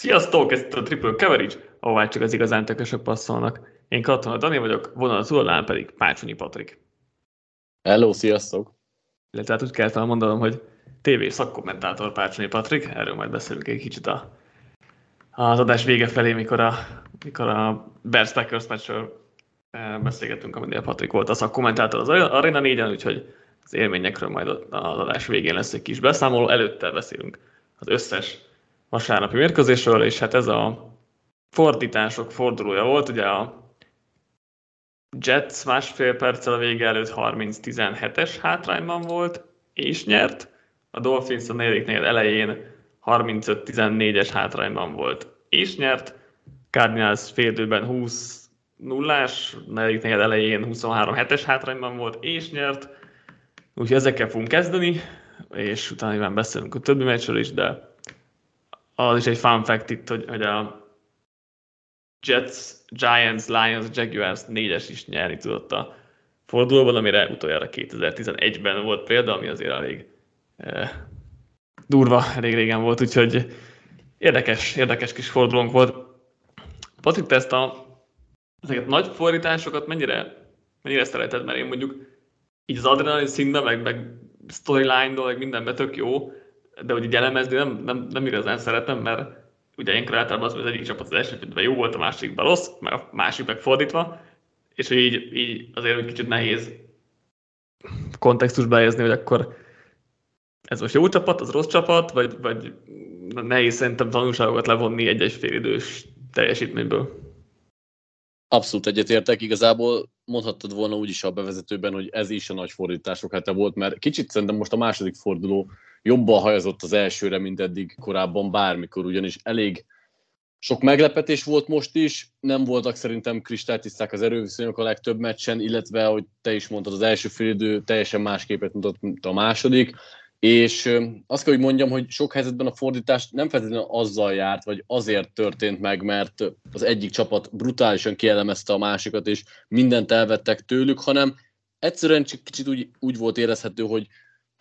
Sziasztok, ez a Triple Coverage, ahová csak az igazán tökösök passzolnak. Én Katona Dani vagyok, vonal túlnál pedig Pácsonyi Patrik. Hello, sziasztok! Illetve hát úgy kellett mondanom, hogy TV szakkommentátor Pácsonyi Patrik, erről majd beszélünk egy kicsit a, az adás vége felé, mikor a, mikor a Bears Packers meccsről eh, beszélgettünk, a Patrik volt a szakkommentátor az Arena 4-en, úgyhogy az élményekről majd az adás végén lesz egy kis beszámoló, előtte beszélünk az összes vasárnapi mérkőzésről, és hát ez a fordítások fordulója volt, ugye a Jets másfél perccel a vége előtt 30-17-es hátrányban volt, és nyert. A Dolphins a negyedik negyed elején 35-14-es hátrányban volt, és nyert. Cardinals fél 20 nullás, negyedik negyed elején 23-7-es hátrányban volt, és nyert. Úgyhogy ezekkel fogunk kezdeni, és utána nyilván beszélünk a többi meccsről is, de az is egy fun fact itt, hogy, hogy a Jets, Giants, Lions, Jaguars négyes is nyerni tudott a fordulóban, amire utoljára 2011-ben volt példa, ami azért elég eh, durva, elég régen volt, úgyhogy érdekes, érdekes kis fordulónk volt. Patrik, te ezt a, ezeket nagy fordításokat mennyire, mennyire szereted, mert én mondjuk így az adrenalin színben, meg, meg storyline-dól, meg mindenben tök jó, de hogy így elemezni nem, nem, nem igazán szeretem, mert ugye én általában az, hogy az egyik csapat az első félben jó volt, a másikban rossz, meg a másik meg fordítva, és így, így azért egy kicsit nehéz kontextusba helyezni, hogy akkor ez most jó csapat, az rossz csapat, vagy, vagy nehéz szerintem tanulságokat levonni egy-egy félidős teljesítményből. Abszolút egyetértek, igazából mondhattad volna úgy is a bevezetőben, hogy ez is a nagy fordítások hete volt, mert kicsit szerintem most a második forduló jobban hajazott az elsőre, mint eddig korábban bármikor, ugyanis elég sok meglepetés volt most is, nem voltak szerintem kristálytiszták az erőviszonyok a legtöbb meccsen, illetve, hogy te is mondtad, az első félidő teljesen más képet mutat, mint a második, és azt kell, hogy mondjam, hogy sok helyzetben a fordítás nem feltétlenül azzal járt, vagy azért történt meg, mert az egyik csapat brutálisan kielemezte a másikat, és mindent elvettek tőlük, hanem egyszerűen csak kicsit úgy, úgy volt érezhető, hogy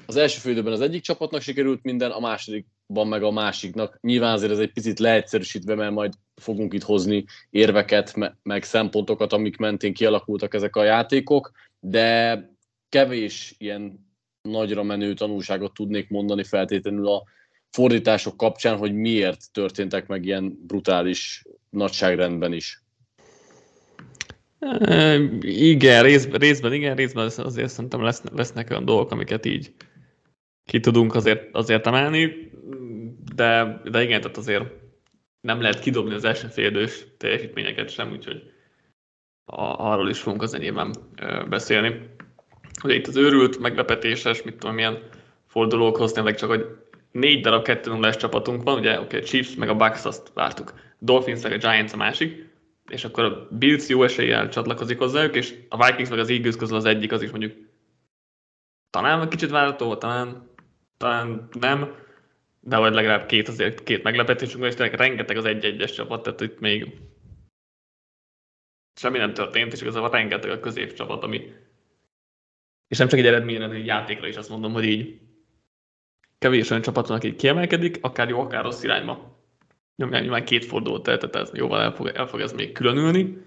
az első félidőben az egyik csapatnak sikerült minden, a másodikban meg a másiknak. Nyilván azért ez egy picit leegyszerűsítve, mert majd fogunk itt hozni érveket, meg szempontokat, amik mentén kialakultak ezek a játékok, de kevés ilyen nagyra menő tanulságot tudnék mondani feltétlenül a fordítások kapcsán, hogy miért történtek meg ilyen brutális nagyságrendben is. Igen, részben, részben igen, részben azért szerintem lesz, lesznek olyan dolgok, amiket így ki tudunk azért, azért emelni, de, de igen, tehát azért nem lehet kidobni az első félidős teljesítményeket sem, úgyhogy a, arról is fogunk az enyében beszélni. Ugye itt az őrült, meglepetéses, mit tudom, milyen fordulókhoz tényleg csak, hogy négy darab 2 0 csapatunk van, ugye, oké, okay, Chiefs meg a Bucks azt vártuk, Dolphins meg a Giants a másik, és akkor a Bills jó eséllyel csatlakozik hozzájuk, és a Vikings meg az Eagles közül az egyik, az is mondjuk talán egy kicsit várható, talán talán nem, de vagy legalább két, azért két meglepetésünk van, és tényleg rengeteg az egy-egyes csapat, tehát itt még semmi nem történt, és igazából rengeteg a középcsapat, ami és nem csak egy eredményre, hanem egy játékra is azt mondom, hogy így kevés olyan csapat van, aki kiemelkedik, akár jó, akár rossz irányba. Nyilván két fordulót ez jóval el fog, el fog ez még különülni,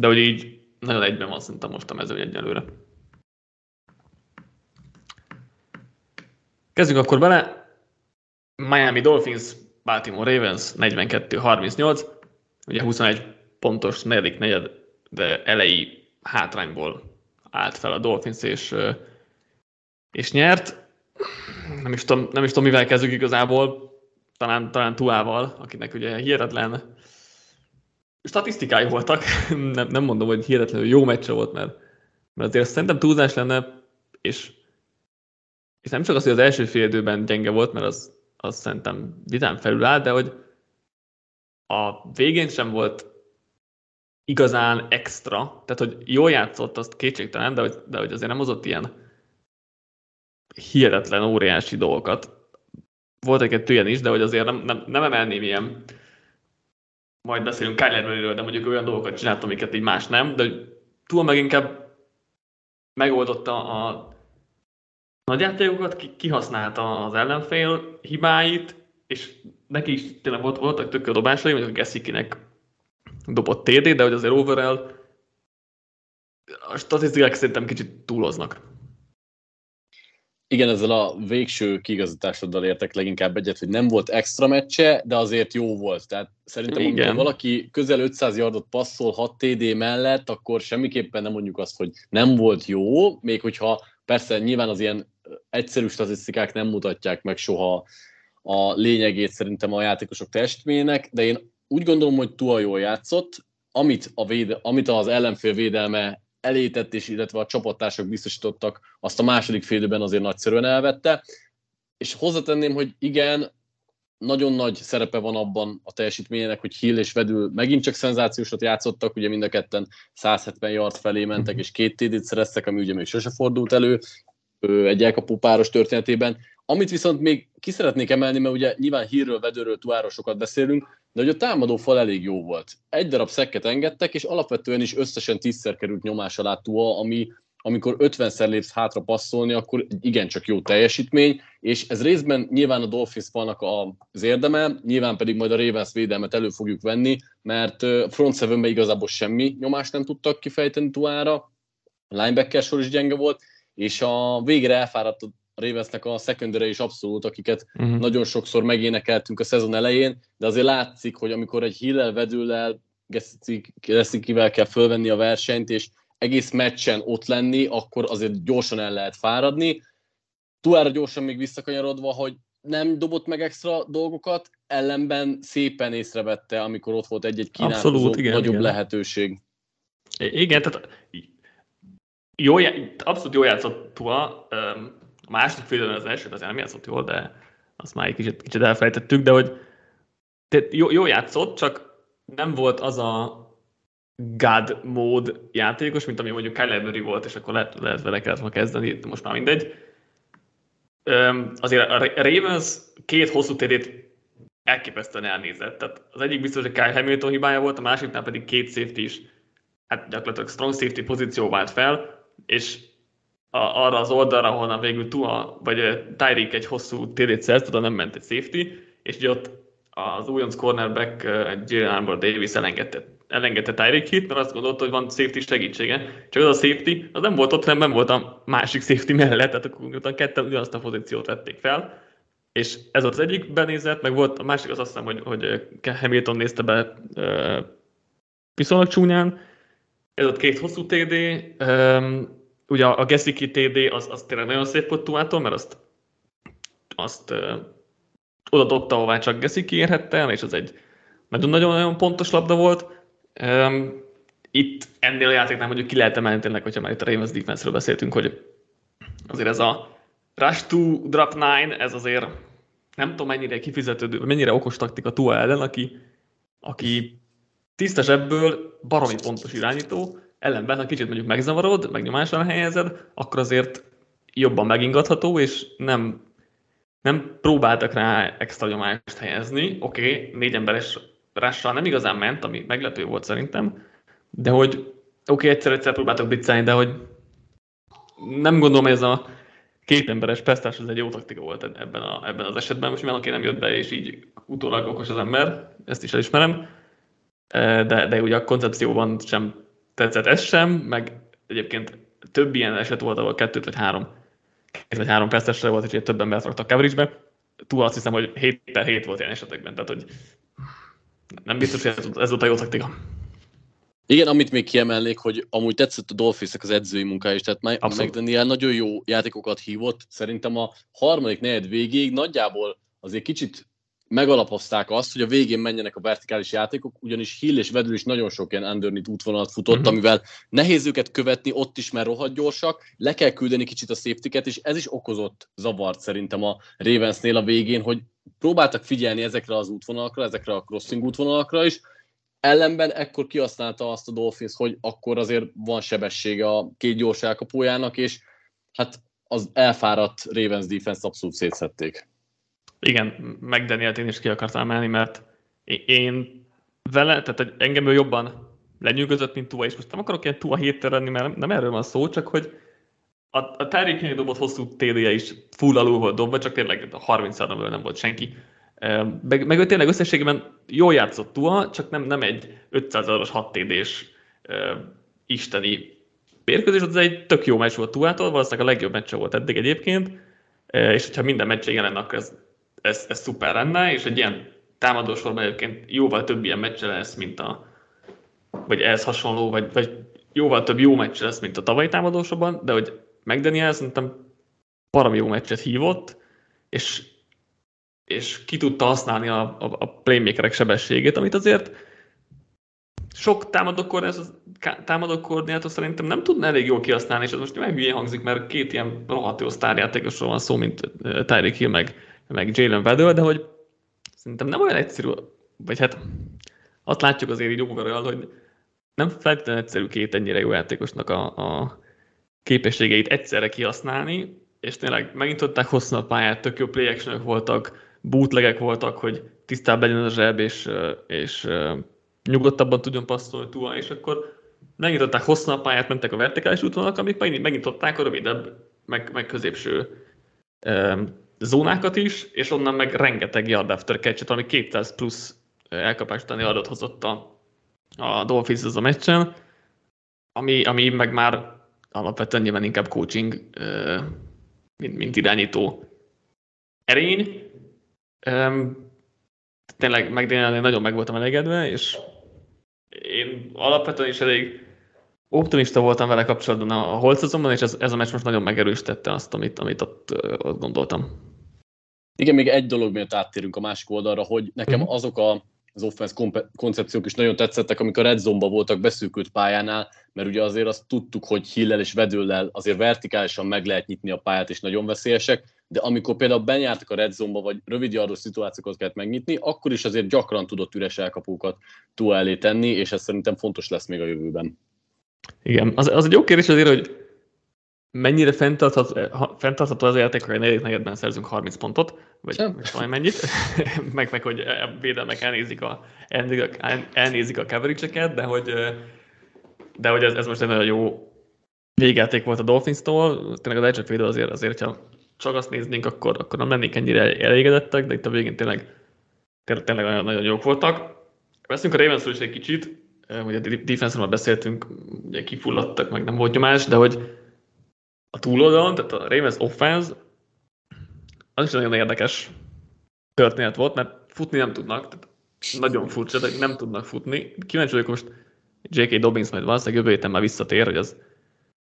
de hogy így nagyon egyben van szerintem most a mezőny egyelőre. Kezdjünk akkor bele. Miami Dolphins, Baltimore Ravens 42-38. Ugye 21 pontos negyedik negyed, de elejé hátrányból állt fel a Dolphins, és, és nyert. Nem is, tudom, nem is tudom, mivel kezdjük igazából, talán, talán Tuával, akinek ugye hihetetlen statisztikái voltak. nem, nem mondom, hogy hihetetlenül jó meccse volt, mert, mert azért szerintem túlzás lenne, és és nem csak az, hogy az első fél időben gyenge volt, mert az, az szerintem vidám felül áll, de hogy a végén sem volt igazán extra, tehát hogy jól játszott, azt kétségtelen, de hogy, de hogy azért nem hozott ilyen hihetetlen, óriási dolgokat. Volt egy ilyen is, de hogy azért nem, nem, nem emelném ilyen, majd beszélünk Kyler de mondjuk olyan dolgokat csinált, amiket így más nem, de túl meg inkább megoldotta a nagyjátékokat, kihasználta az ellenfél hibáit, és neki is tényleg volt, voltak tök dobásai, mondjuk a Gessikinek dobott TD, de hogy azért overall a statisztikák szerintem kicsit túloznak. Igen, ezzel a végső kigazításoddal értek leginkább egyet, hogy nem volt extra meccse, de azért jó volt. Tehát szerintem, Igen. amikor valaki közel 500 yardot passzol 6 TD mellett, akkor semmiképpen nem mondjuk azt, hogy nem volt jó, még hogyha persze nyilván az ilyen egyszerű statisztikák nem mutatják meg soha a lényegét szerintem a játékosok testmének, de én úgy gondolom, hogy Tua jól játszott, amit, a véde, amit az ellenfél védelme elétett, és illetve a csapattársak biztosítottak, azt a második félidőben azért nagyszerűen elvette. És hozzátenném, hogy igen, nagyon nagy szerepe van abban a teljesítményének, hogy Hill és Vedül megint csak szenzációsat játszottak, ugye mind a ketten 170 yard felé mentek, mhm. és két TD-t szereztek, ami ugye még sose fordult elő egy elkapó páros történetében. Amit viszont még ki szeretnék emelni, mert ugye nyilván hírről, vedőről, tuárosokat beszélünk, de hogy a támadó fal elég jó volt. Egy darab szekket engedtek, és alapvetően is összesen tízszer került nyomás alá Tua, ami amikor 50-szer lépsz hátra passzolni, akkor igencsak jó teljesítmény, és ez részben nyilván a Dolphins falnak az érdeme, nyilván pedig majd a Ravens védelmet elő fogjuk venni, mert front seven igazából semmi nyomást nem tudtak kifejteni Tuára, linebacker sor is gyenge volt, és a végre elfáradt a Ravensnek a secondary is abszolút, akiket uh-huh. nagyon sokszor megénekeltünk a szezon elején, de azért látszik, hogy amikor egy Hillel vedőllel Gesszikivel kell fölvenni a versenyt, és egész meccsen ott lenni, akkor azért gyorsan el lehet fáradni. Tuára gyorsan még visszakanyarodva, hogy nem dobott meg extra dolgokat, ellenben szépen észrevette, amikor ott volt egy-egy kínálkozó Abszolút, igen, nagyobb igen. lehetőség. Igen, tehát jó, abszolút jó játszott. A második fél az első, az nem játszott jól, de azt már egy kicsit, kicsit elfelejtettük, de hogy jó, jó játszott, csak nem volt az a God mód játékos, mint ami mondjuk Kyler Murray volt, és akkor lehet, lehet vele kellett volna kezdeni, most már mindegy. Azért a Ravens két hosszú térét elképesztően elnézett. Tehát az egyik biztos, hogy Kyle Hamilton hibája volt, a másiknál pedig két safety is, hát gyakorlatilag strong safety pozíció vált fel, és a, arra az oldalra, ahonnan végül Tua, vagy Tyreek egy hosszú térét szert, oda nem ment egy safety, és ugye ott az újonc cornerback Jalen Arbor Davis elengedte elengedte Tyreek hit, mert azt gondolta, hogy van safety segítsége. Csak az a safety, az nem volt ott, hanem nem volt a másik safety mellett, tehát akkor ketten ugyanazt a pozíciót vették fel. És ez volt az egyik benézet, meg volt a másik az azt hiszem, hogy, hogy Hamilton nézte be viszonylag csúnyán. Ez ott két hosszú TD. Um, ugye a Gesicki TD az, az tényleg nagyon szép volt Tuától, mert azt, azt uh, oda dobta, ahová csak Gesicki érhette és az egy nagyon-nagyon pontos labda volt. Um, itt ennél a játéknál mondjuk ki lehet emelni tényleg, hogyha már itt a Ravens defense-ről beszéltünk, hogy azért ez a rush to drop nine, ez azért nem tudom mennyire kifizetődő, mennyire okos taktika Tua ellen, aki, aki tisztes ebből baromi pontos irányító, ellenben, ha kicsit mondjuk megzavarod, meg nyomásra helyezed, akkor azért jobban megingatható, és nem, nem próbáltak rá extra nyomást helyezni. Oké, okay, négy emberes rással nem igazán ment, ami meglepő volt szerintem, de hogy oké, okay, egyszer-egyszer próbáltak blitzelni, de hogy nem gondolom, hogy ez a két emberes pesztás az egy jó taktika volt ebben, a, ebben az esetben. Most oké, nem jött be, és így utólag okos az ember, ezt is elismerem, de, de ugye a koncepcióban sem tetszett ez sem, meg egyébként több ilyen eset volt, ahol kettőt vagy három, két vagy három percesre volt, és több embert raktak coverage-be. Túl azt hiszem, hogy 7 per 7 volt ilyen esetekben, tehát hogy nem biztos, hogy ez, ez volt a jó taktika. Igen, amit még kiemelnék, hogy amúgy tetszett a dolphins az edzői munkája is, tehát McDaniel nagyon jó játékokat hívott. Szerintem a harmadik negyed végéig nagyjából azért kicsit megalapozták azt, hogy a végén menjenek a vertikális játékok, ugyanis Hill és Vedül is nagyon sok ilyen underneath útvonalat futott, uh-huh. amivel nehéz őket követni, ott is, mert rohadt gyorsak, le kell küldeni kicsit a safety és ez is okozott zavart szerintem a Ravensnél a végén, hogy próbáltak figyelni ezekre az útvonalakra, ezekre a crossing útvonalakra is, ellenben ekkor kihasználta azt a Dolphins, hogy akkor azért van sebessége a két gyors elkapójának, és hát az elfáradt Ravens defense abszolút szétszették. Igen, McDanielt én is ki akartam emelni, mert én vele, tehát engem ő jobban lenyűgözött, mint Tua, és most nem akarok ilyen Tua héttel lenni, mert nem erről van szó, csak hogy a, a Tyreek dobott hosszú td is full alul volt dobva, csak tényleg a 30 nem volt senki. Meg, meg tényleg összességében jól játszott Tua, csak nem, nem egy 500 as 6 TD-s isteni mérkőzés, az egy tök jó meccs volt Tuától, valószínűleg a legjobb meccs volt eddig egyébként, és hogyha minden meccs ilyen lenne, akkor ez, ez, ez szuper lenne, és egy ilyen támadósorban egyébként jóval több ilyen meccs lesz, mint a, vagy ehhez hasonló, vagy, vagy jóval több jó meccs lesz, mint a tavalyi támadósorban, de hogy McDaniel szerintem parami jó meccset hívott, és, és ki tudta használni a, a, a playmakerek sebességét, amit azért sok támadó koordinátor szerintem nem tudna elég jól kihasználni, és ez most nem hülyén hangzik, mert két ilyen rohadt jó sztárjátékosról van szó, mint Tyreek Hill meg, meg Jalen Waddell, de hogy szerintem nem olyan egyszerű, vagy hát azt látjuk azért így overall, hogy nem feltétlenül egyszerű két ennyire jó játékosnak a, a képességeit egyszerre kihasználni, és tényleg megint tudták hosszú a pályát, tök jó play voltak, bootlegek voltak, hogy tisztább legyen a zseb, és, és nyugodtabban tudjon passzolni túl, és akkor megnyitották hosszú a pályát, mentek a vertikális útvonalak, amik megnyitották a rövidebb, meg, meg középső zónákat is, és onnan meg rengeteg yard after catch ami 200 plusz elkapás adott hozott a, a Dolphins az a meccsen, ami, ami meg már alapvetően nyilván inkább coaching, mint, mint irányító erény. Tényleg megdénálni nagyon meg voltam elégedve, és én alapvetően is elég optimista voltam vele kapcsolatban a holcozomban, és ez, ez a meccs most nagyon megerősítette azt, amit, amit ott, ott gondoltam. Igen, még egy dolog miatt áttérünk a másik oldalra, hogy nekem mm. azok a, az offense koncepciók is nagyon tetszettek, amik a red zone voltak beszűkült pályánál, mert ugye azért azt tudtuk, hogy Hillel és Vedőllel azért vertikálisan meg lehet nyitni a pályát, és nagyon veszélyesek, de amikor például benjártak a red zone vagy rövid yardos szituációkat kellett megnyitni, akkor is azért gyakran tudott üres elkapókat túl elé tenni, és ez szerintem fontos lesz még a jövőben. Igen, az, az egy jó kérdés azért, hogy mennyire fenntartható, fenntartható az a játék, hogy a negyedik negyedben szerzünk 30 pontot, vagy majd mennyit, meg, meg hogy a védelmek elnézik a, elnézik a, elnézik a coverage de hogy, de hogy ez, ez most egy nagyon jó végjáték volt a Dolphins-tól, tényleg az edge azért, azért, hogyha csak azt néznénk, akkor, akkor nem lennénk ennyire elégedettek, de itt a végén tényleg, tényleg nagyon, nagyon jók voltak. Veszünk a ravens is egy kicsit, ugye a defense beszéltünk, ugye kifulladtak, meg nem volt nyomás, de hogy a túloldalon, tehát a Ravens offense, az is nagyon érdekes történet volt, mert futni nem tudnak, tehát nagyon furcsa, de nem tudnak futni. Kíváncsi vagyok most, J.K. Dobbins majd valószínűleg jövő héten már visszatér, hogy az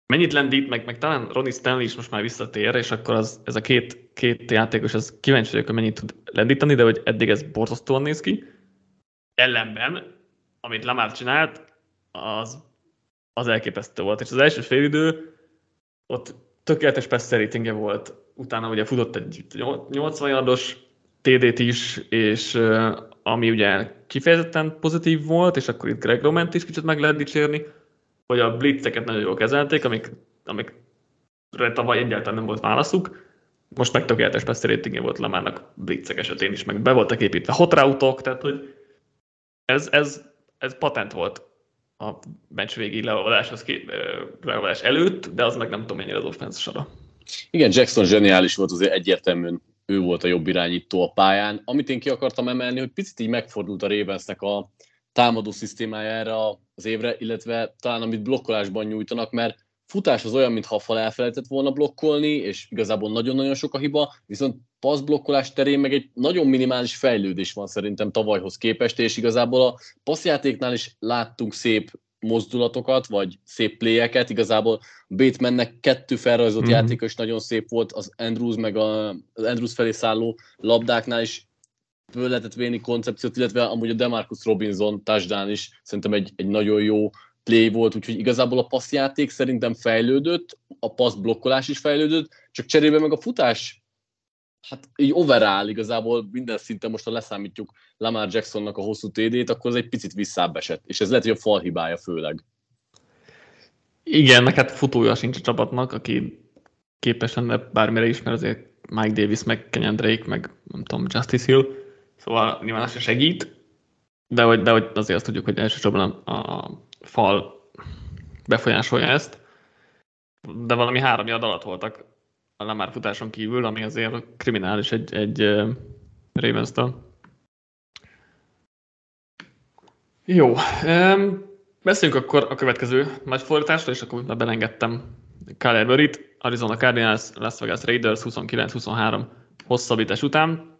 mennyit lendít, meg, meg talán Ronnie Stanley is most már visszatér, és akkor az, ez a két, két játékos, az kíváncsi vagyok, hogy mennyit tud lendíteni, de hogy eddig ez borzasztóan néz ki. Ellenben, amit Lamar csinált, az, az elképesztő volt. És az első félidő, ott tökéletes passer volt, utána ugye futott egy 80 yardos TD-t is, és ami ugye kifejezetten pozitív volt, és akkor itt Greg Roment is kicsit meg lehet dicsérni, hogy a blitzeket nagyon jól kezelték, amik, amik tavaly egyáltalán nem volt válaszuk, most meg tökéletes passer ratingje volt Lamárnak blitzek esetén is, meg be voltak építve hot route tehát hogy ez, ez, ez patent volt a meccs végi leolvadáshoz leolvadás előtt, de az meg nem tudom mennyire az offense sora. Igen, Jackson zseniális volt, azért egyértelműen ő volt a jobb irányító a pályán. Amit én ki akartam emelni, hogy picit így megfordult a Ravensnek a támadó szisztémája erre az évre, illetve talán amit blokkolásban nyújtanak, mert futás az olyan, mintha a fal elfelejtett volna blokkolni, és igazából nagyon-nagyon sok a hiba, viszont passzblokkolás terén meg egy nagyon minimális fejlődés van szerintem tavalyhoz képest, és igazából a passzjátéknál is láttunk szép mozdulatokat, vagy szép pléjeket. Igazából Batemannek kettő felrajzolt mm-hmm. játékos nagyon szép volt, az Andrews meg a, az Andrews felé szálló labdáknál is föl lehetett véni koncepciót, illetve amúgy a Demarcus Robinson touchdown is szerintem egy, egy nagyon jó play volt, úgyhogy igazából a passzjáték szerintem fejlődött, a passz blokkolás is fejlődött, csak cserébe meg a futás hát így overall igazából minden szinten most, ha leszámítjuk Lamar Jacksonnak a hosszú TD-t, akkor az egy picit visszább esett. És ez lehet, hogy a fal hibája főleg. Igen, meg hát futója sincs a csapatnak, aki képes lenne bármire is, mert azért Mike Davis, meg Kenyan Drake, meg nem tudom, Justice Hill, szóval nyilván az se segít, de hogy, de hogy azért azt tudjuk, hogy elsősorban a, a fal befolyásolja ezt, de valami három alatt voltak a Lamar futáson kívül, ami azért kriminális egy, egy Ravens-től. Jó, um, beszéljünk akkor a következő nagy fordításról, és akkor már belengedtem Kyler murray Arizona Cardinals, Las Vegas Raiders 29-23 hosszabbítás után.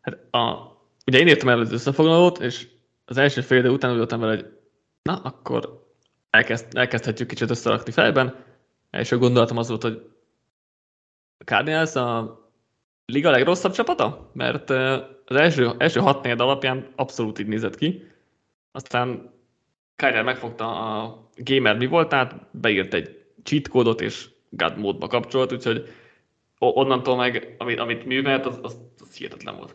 Hát a, ugye én írtam el az összefoglalót, és az első fél idő után úgy voltam vele, hogy na, akkor elkezd, elkezdhetjük kicsit összerakni fejben. Első gondolatom az volt, hogy a Cardinals a liga legrosszabb csapata, mert az első, első hat négy alapján abszolút így nézett ki. Aztán Kyler megfogta a gamer mi volt, tehát beírt egy cheat kódot, és God módba kapcsolt, úgyhogy onnantól meg, amit, amit művelt, az, az, az hihetetlen volt.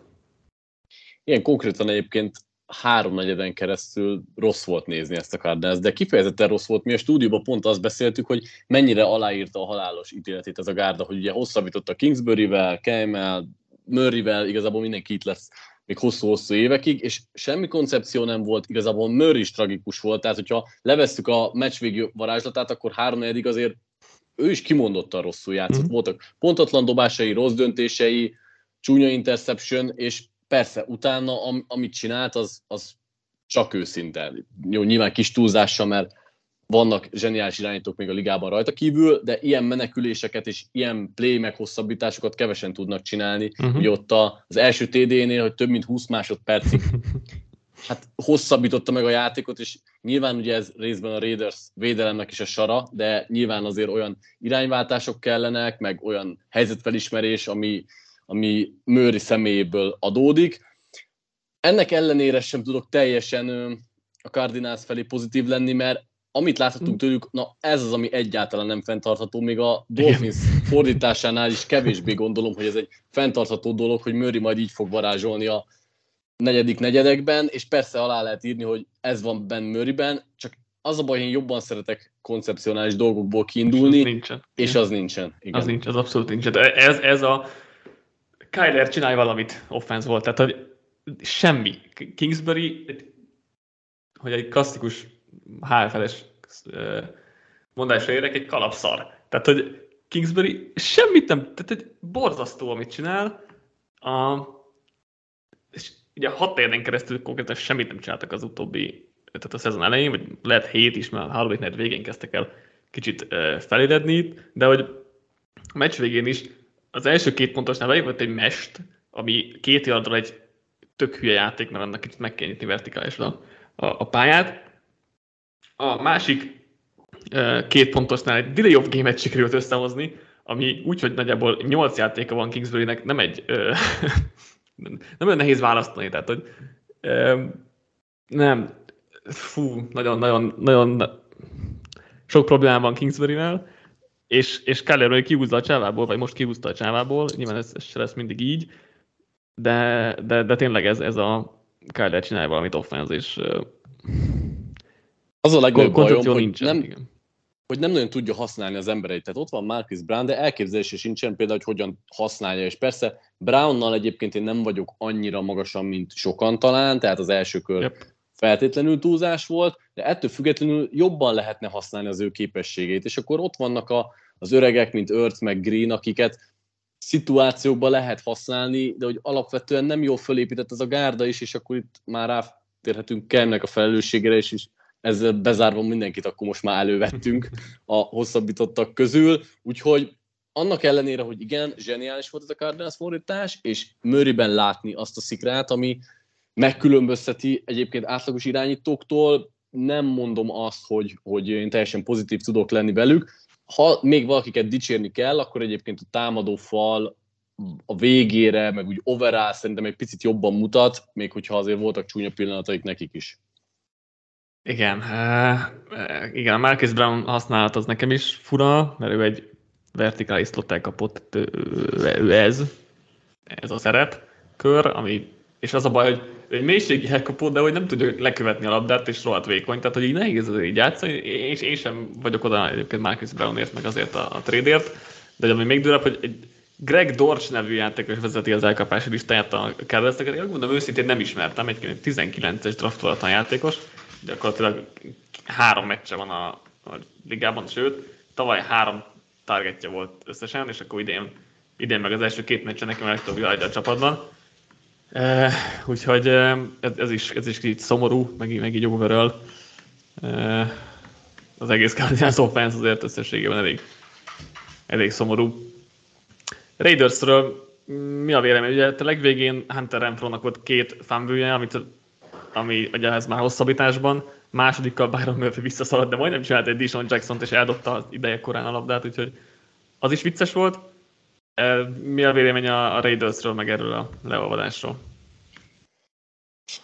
Igen, konkrétan egyébként háromnegyeden keresztül rossz volt nézni ezt a Cardinals, de kifejezetten rossz volt. Mi a stúdióban pont azt beszéltük, hogy mennyire aláírta a halálos ítéletét ez a gárda, hogy ugye hosszabbított a Kingsbury-vel, Kemmel, Murray-vel, igazából mindenki itt lesz még hosszú-hosszú évekig, és semmi koncepció nem volt, igazából Murray is tragikus volt, tehát hogyha levesszük a meccs végű varázslatát, akkor három azért ő is kimondottan rosszul játszott. Mm-hmm. Voltak pontatlan dobásai, rossz döntései, csúnya interception, és persze utána, am, amit csinált, az, az csak őszinte. Jó, nyilván kis túlzással, mert vannak zseniális irányítók még a ligában rajta kívül, de ilyen meneküléseket és ilyen play meghosszabbításokat kevesen tudnak csinálni. Uh-huh. Ugye ott az első TD-nél, hogy több mint 20 másodpercig hát hosszabbította meg a játékot, és nyilván ugye ez részben a Raiders védelemnek is a sara, de nyilván azért olyan irányváltások kellenek, meg olyan helyzetfelismerés, ami, ami Mőri személyéből adódik. Ennek ellenére sem tudok teljesen a Cardinals felé pozitív lenni, mert amit láthatunk hm. tőlük, na ez az, ami egyáltalán nem fenntartható, még a Dolphins fordításánál is kevésbé gondolom, hogy ez egy fenntartható dolog, hogy Murray majd így fog varázsolni a negyedik negyedekben, és persze alá lehet írni, hogy ez van Ben Murrayben, csak az a baj, én jobban szeretek koncepcionális dolgokból kiindulni, és az nincsen. És az nincsen. Igen. Az nincs, az abszolút nincsen. Ez, ez a Kyler csinálj valamit offense volt, tehát hogy semmi. Kingsbury, hogy egy klasszikus HFL-es mondásra érek, egy kalapszar. Tehát, hogy Kingsbury semmit nem, tehát egy borzasztó, amit csinál. A, és ugye hat érden keresztül konkrétan semmit nem csináltak az utóbbi, tehát a szezon elején, vagy lehet hét is, mert a harmadik végén kezdtek el kicsit feléredni, de hogy a meccs végén is az első két pontosnál volt egy mest, ami két yardról egy tök hülye játék, mert annak kicsit meg kell nyitni vertikálisra a, a, pályát, a másik két pontosnál egy delay of game-et sikerült összehozni, ami úgy, hogy nagyjából 8 játéka van Kingsbury-nek, nem egy nem olyan nehéz választani, tehát hogy nem, fú, nagyon, nagyon, sok problémám van Kingsbury-nel, és, és Keller még kihúzza a csávából, vagy most kihúzta a csávából, nyilván ez, ez se lesz mindig így, de, de, de tényleg ez, ez a Keller csinálja valamit offense, és az a legnagyobb bajom, hogy nincsen, nem, igen. hogy nem nagyon tudja használni az embereit. Tehát ott van Marcus Brown, de elképzelése sincsen például, hogy hogyan használja. És persze Brownnal egyébként én nem vagyok annyira magasan, mint sokan talán, tehát az első kör yep. Feltétlenül túlzás volt, de ettől függetlenül jobban lehetne használni az ő képességét. És akkor ott vannak a, az öregek, mint Earth meg Green, akiket szituációkban lehet használni, de hogy alapvetően nem jól fölépített ez a gárda is, és akkor itt már rátérhetünk Kemnek a felelősségére is, és ezzel bezárva mindenkit akkor most már elővettünk a hosszabbítottak közül, úgyhogy annak ellenére, hogy igen, zseniális volt ez a Cardinals fordítás, és Murrayben látni azt a szikrát, ami megkülönbözteti egyébként átlagos irányítóktól, nem mondom azt, hogy, hogy én teljesen pozitív tudok lenni velük. Ha még valakiket dicsérni kell, akkor egyébként a támadó fal a végére, meg úgy overall szerintem egy picit jobban mutat, még hogyha azért voltak csúnya pillanataik nekik is. Igen, uh, igen, a Marcus Brown használat az nekem is fura, mert ő egy vertikális slot kapott, ő, ő ez, ez a szerep kör, ami, és az a baj, hogy egy mélységi elkapott, de hogy nem tudja lekövetni a labdát, és rohadt vékony, tehát hogy így nehéz az így játszani, és én sem vagyok oda egyébként Marcus Brownért, meg azért a, a trédért, de ami még durvább, hogy egy Greg Dorch nevű játékos vezeti az elkapási listáját a kedvezteket. Én mondom, őszintén nem ismertem, egy 19-es draftolatlan játékos, gyakorlatilag három meccse van a, a ligában, sőt, tavaly három targetje volt összesen, és akkor idén, idén meg az első két meccse nekem a legtöbb a csapatban. Uh, úgyhogy uh, ez, ez, is, ez is kicsit szomorú, meg, meg így overall. Uh, az egész Cardinals offense azért összességében elég, elég szomorú. Raidersről mi a vélemény? Ugye a legvégén Hunter Renfro-nak volt két fumble amit, ami ugye ez már hosszabbításban, másodikkal Byron Murphy visszaszaladt, de majdnem csinált egy Dishon Jackson-t, és eldobta ideje korán a labdát, úgyhogy az is vicces volt. Mi a vélemény a Raidersről, meg erről a leolvadásról?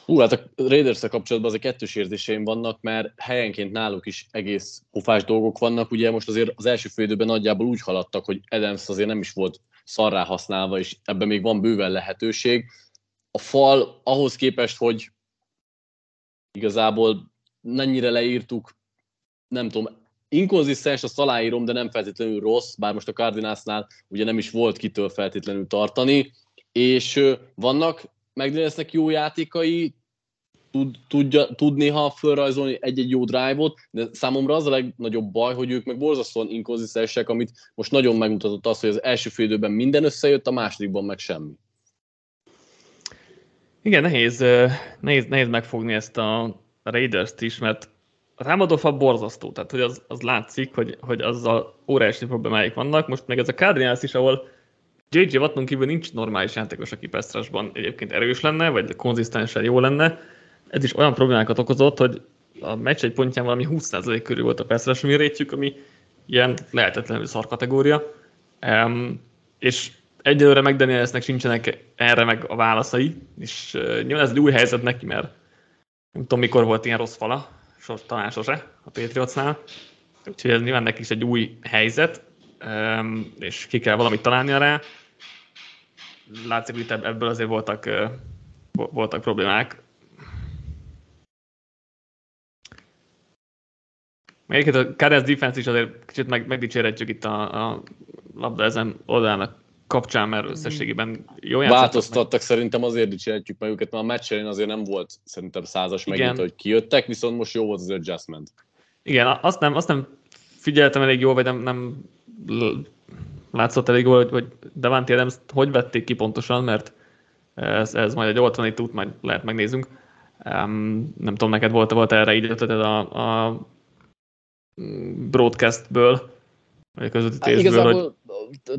Hú, hát a raiders kapcsolatban azért kettős érzéseim vannak, mert helyenként náluk is egész pofás dolgok vannak. Ugye most azért az első félidőben nagyjából úgy haladtak, hogy Adams azért nem is volt szarrá használva, és ebben még van bőven lehetőség. A fal ahhoz képest, hogy igazából mennyire leírtuk, nem tudom, inkonzisztens, azt aláírom, de nem feltétlenül rossz, bár most a Cardinalsnál ugye nem is volt kitől feltétlenül tartani, és vannak McDanielsnek jó játékai, tud, tudja, tud néha fölrajzolni egy-egy jó drive-ot, de számomra az a legnagyobb baj, hogy ők meg borzasztóan inkonzisztensek, amit most nagyon megmutatott az, hogy az első fél időben minden összejött, a másodikban meg semmi. Igen, nehéz, nehéz, nehéz megfogni ezt a Raiders-t is, mert a támadófa borzasztó, tehát hogy az, az látszik, hogy, hogy azzal óriási problémáik vannak. Most meg ez a Cardinals is, ahol J.J. Watton kívül nincs normális játékos, aki Pestrasban egyébként erős lenne, vagy konzisztensen jó lenne. Ez is olyan problémákat okozott, hogy a meccs egy pontján valami 20% körül volt a Pestras mérétjük, ami ilyen lehetetlenül szar kategória. Um, és egyelőre McDanielsnek sincsenek erre meg a válaszai, és uh, nyilván ez egy új helyzet neki, mert nem tudom mikor volt ilyen rossz fala, sos, talán sose a Patriotsnál, úgyhogy ez nyilván neki is egy új helyzet, és ki kell valamit találnia rá. Látszik, hogy ebből azért voltak, voltak problémák. Egyébként a Cardinals defense is azért kicsit meg, megdicsérhetjük itt a, a labda ezen oldalának kapcsán, mert összességében jó. Változtattak, meg. szerintem azért dicsérhetjük meg őket, mert a meccsen azért nem volt szerintem százas megint, hogy kijöttek, viszont most jó volt az adjustment. Igen, azt nem, azt nem figyeltem elég jól, vagy nem, nem látszott elég jól, hogy, hogy Devante Adams hogy vették ki pontosan, mert ez, ez majd egy oltani út, majd lehet megnézünk. Um, nem tudom, neked volt, volt erre így ötleted a, a broadcastből, vagy a közvetítésből, hát igazából, hogy...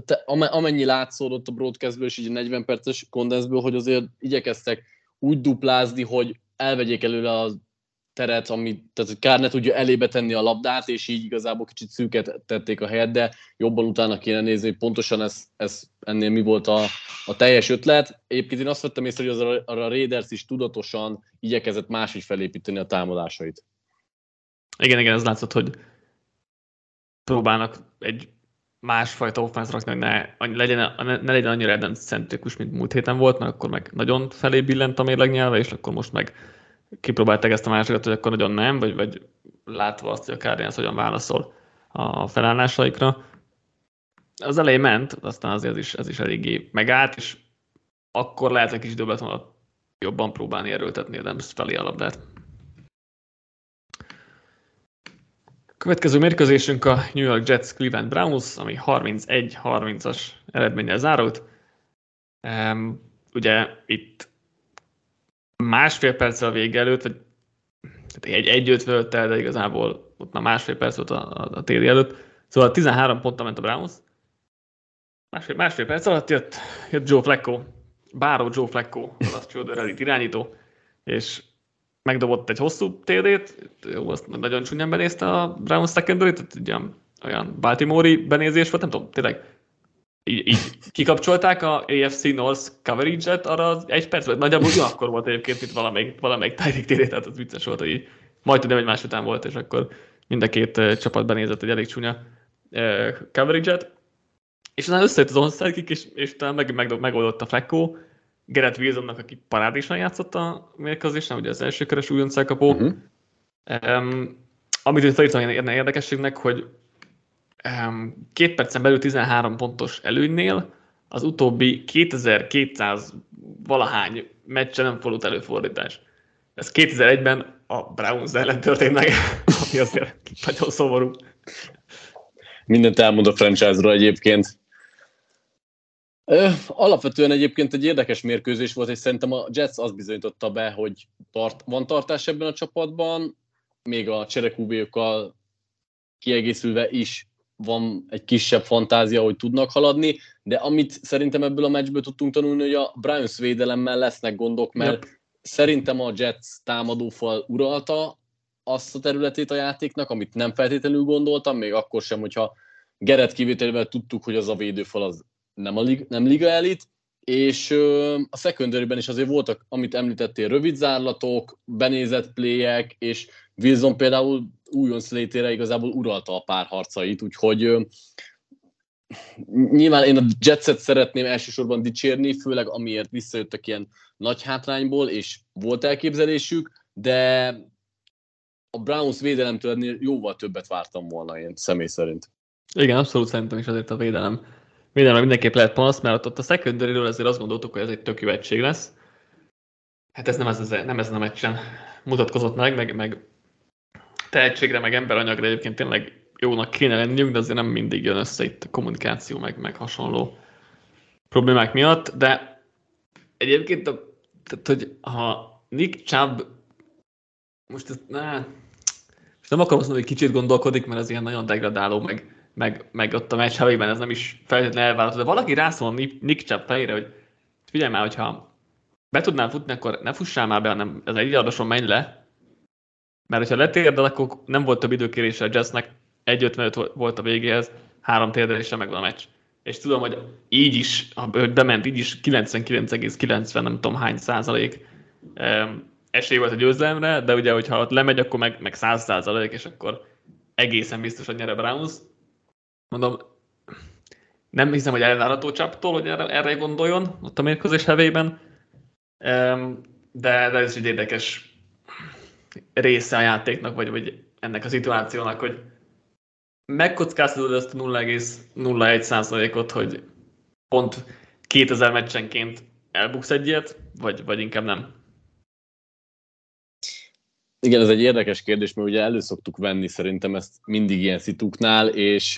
te, amennyi látszódott a broadcastből és így a 40 perces kondenzből, hogy azért igyekeztek úgy duplázni, hogy elvegyék előle az teret, ami, tehát hogy kár ne tudja elébe tenni a labdát, és így igazából kicsit szűket tették a helyet, de jobban utána kéne nézni, hogy pontosan ez, ez ennél mi volt a, a teljes ötlet. Egyébként én azt vettem észre, hogy az a, a Raiders is tudatosan igyekezett máshogy felépíteni a támadásait. Igen, igen, ez látszott, hogy próbálnak egy másfajta offense rakni, hogy ne, legyen, ne, ne legyen annyira edencentrikus, mint múlt héten volt, mert akkor meg nagyon felé billent a mérlegnyelve, és akkor most meg kipróbálták ezt a másikat, hogy akkor nagyon nem, vagy, vagy látva azt, hogy a Cardinals hogyan válaszol a felállásaikra. Az elején ment, aztán azért ez is, ez is eléggé megállt, és akkor lehet egy kis időben jobban próbálni erőltetni Adams felé a labdát. Következő mérkőzésünk a New York Jets Cleveland Browns, ami 31-30-as eredménnyel zárult. Um, ugye itt másfél perccel a vége előtt, vagy tehát egy, egy öt el, de igazából ott már másfél perc volt a, a, a téli előtt. Szóval 13 ponttal ment a Browns. Másfél, másfél perc alatt jött, jött Joe Flacco, báró Joe Flacco, az Children elit irányító, és megdobott egy hosszú TD-t, jó, azt nagyon csúnyán benézte a Browns secondary tehát olyan, olyan Baltimore-i benézés volt, nem tudom, tényleg így, így kikapcsolták a AFC North coverage-et arra az egy perc, nagyjából akkor volt egyébként itt valamelyik, valamelyik Tyreek téré, tehát az vicces volt, hogy így majd tudom, hogy más után volt, és akkor mind a két csapat benézett egy elég csúnya coverage-et. És aztán összejött az onside kick, és, és talán meg, meg, megoldott a Flecko, Gerett Wilsonnak, aki parádésan játszott a mérkőzésen, ugye az első keres újonc elkapó. Uh-huh. Um, amit itt felírtam érdekességnek, hogy két percen belül 13 pontos előnynél az utóbbi 2200 valahány meccse nem fordult előfordítás. Ez 2001-ben a Browns ellen történt meg, ami azért nagyon szomorú. Mindent elmond a franchise-ról egyébként. Ö, alapvetően egyébként egy érdekes mérkőzés volt, és szerintem a Jets azt bizonyította be, hogy tart, van tartás ebben a csapatban, még a cserekúbékkal kiegészülve is van egy kisebb fantázia, hogy tudnak haladni, de amit szerintem ebből a meccsből tudtunk tanulni, hogy a Browns védelemmel lesznek gondok, mert yep. szerintem a Jets támadófal uralta azt a területét a játéknak, amit nem feltétlenül gondoltam, még akkor sem, hogyha Geret kivételével tudtuk, hogy az a védőfal az nem, a lig, nem liga elit, és a secondary is azért voltak, amit említettél, rövid zárlatok, benézett playek, és Wilson például újon szlétére igazából uralta a párharcait, úgyhogy nyilván én a Jetset szeretném elsősorban dicsérni, főleg amiért visszajöttek ilyen nagy hátrányból, és volt elképzelésük, de a Browns védelemtől jóval többet vártam volna én személy szerint. Igen, abszolút szerintem is azért a védelem Mindenre mindenképp lehet panasz, mert ott a secondary azért azt gondoltuk, hogy ez egy tök jó egység lesz. Hát ez nem, ez, nem ezen a meccsen mutatkozott meg, meg, meg tehetségre, meg emberanyagra egyébként tényleg jónak kéne lenniük, de azért nem mindig jön össze itt a kommunikáció, meg, meg hasonló problémák miatt, de egyébként, a, tehát, hogy ha Nick Chubb most ez, ne, most nem akarom azt mondani, hogy kicsit gondolkodik, mert ez ilyen nagyon degradáló, meg meg, meg ott a meccs helyében ez nem is feltétlenül elvállalható, de valaki rászól a Nick Chubb fejére, hogy figyelj már, hogyha be tudnál futni, akkor ne fussál már be, hanem ez egy adoson menj le, mert hogyha letérdel, akkor nem volt több időkérése a Jazznek, 1.55 volt a végéhez, három térdelése meg van a meccs. És tudom, hogy így is, ha bement, így is 99,90 nem tudom hány százalék esély volt a győzelemre, de ugye, hogyha ott lemegy, akkor meg, meg 100 százalék, és akkor egészen biztos, hogy nyer Browns mondom, nem hiszem, hogy elvárható csaptól, hogy erre, erre gondoljon ott a mérkőzés hevében, de, de ez egy érdekes része a játéknak, vagy, vagy ennek a szituációnak, hogy megkockáztatod ezt a 0,01 százalékot, hogy pont 2000 meccsenként elbuksz egyet, vagy, vagy inkább nem? Igen, ez egy érdekes kérdés, mert ugye elő venni szerintem ezt mindig ilyen szituknál, és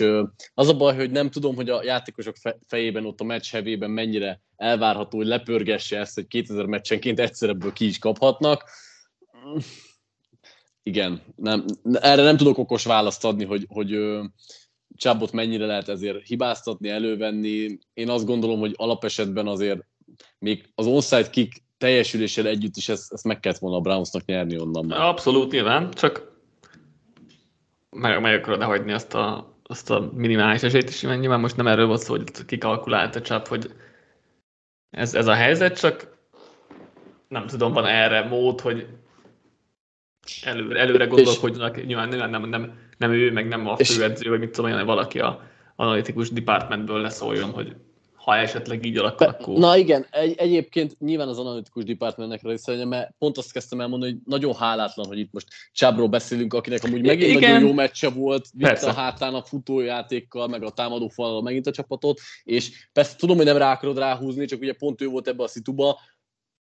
az a baj, hogy nem tudom, hogy a játékosok fejében ott a meccs hevében mennyire elvárható, hogy lepörgesse ezt, hogy 2000 meccsenként egyszer ebből ki is kaphatnak. Igen, nem, erre nem tudok okos választ adni, hogy, hogy Csábot mennyire lehet ezért hibáztatni, elővenni. Én azt gondolom, hogy alapesetben azért még az onside kick teljesüléssel együtt is ezt, ezt meg kellett volna a Brownsnak nyerni onnan már. Abszolút nyilván, csak meg, meg akarod hagyni azt a, azt a minimális esélyt is, mert nyilván most nem erről volt szó, hogy kikalkulálta csap, hogy ez, ez a helyzet, csak nem tudom, van erre mód, hogy előre, előre gondolkodjanak, nyilván nem, nem, nem, nem ő, meg nem a főedző, vagy mit tudom, olyan valaki a analitikus departmentből leszóljon, hogy ha esetleg így alakul, akkor... Na igen, egy, egyébként nyilván az analitikus departmentnek része, mert pont azt kezdtem elmondani, hogy nagyon hálátlan, hogy itt most Csábról beszélünk, akinek amúgy megint igen. nagyon jó meccse volt, vitte a hátán a futójátékkal, meg a támadó falal megint a csapatot, és persze tudom, hogy nem rá akarod ráhúzni, csak ugye pont ő volt ebbe a szituba,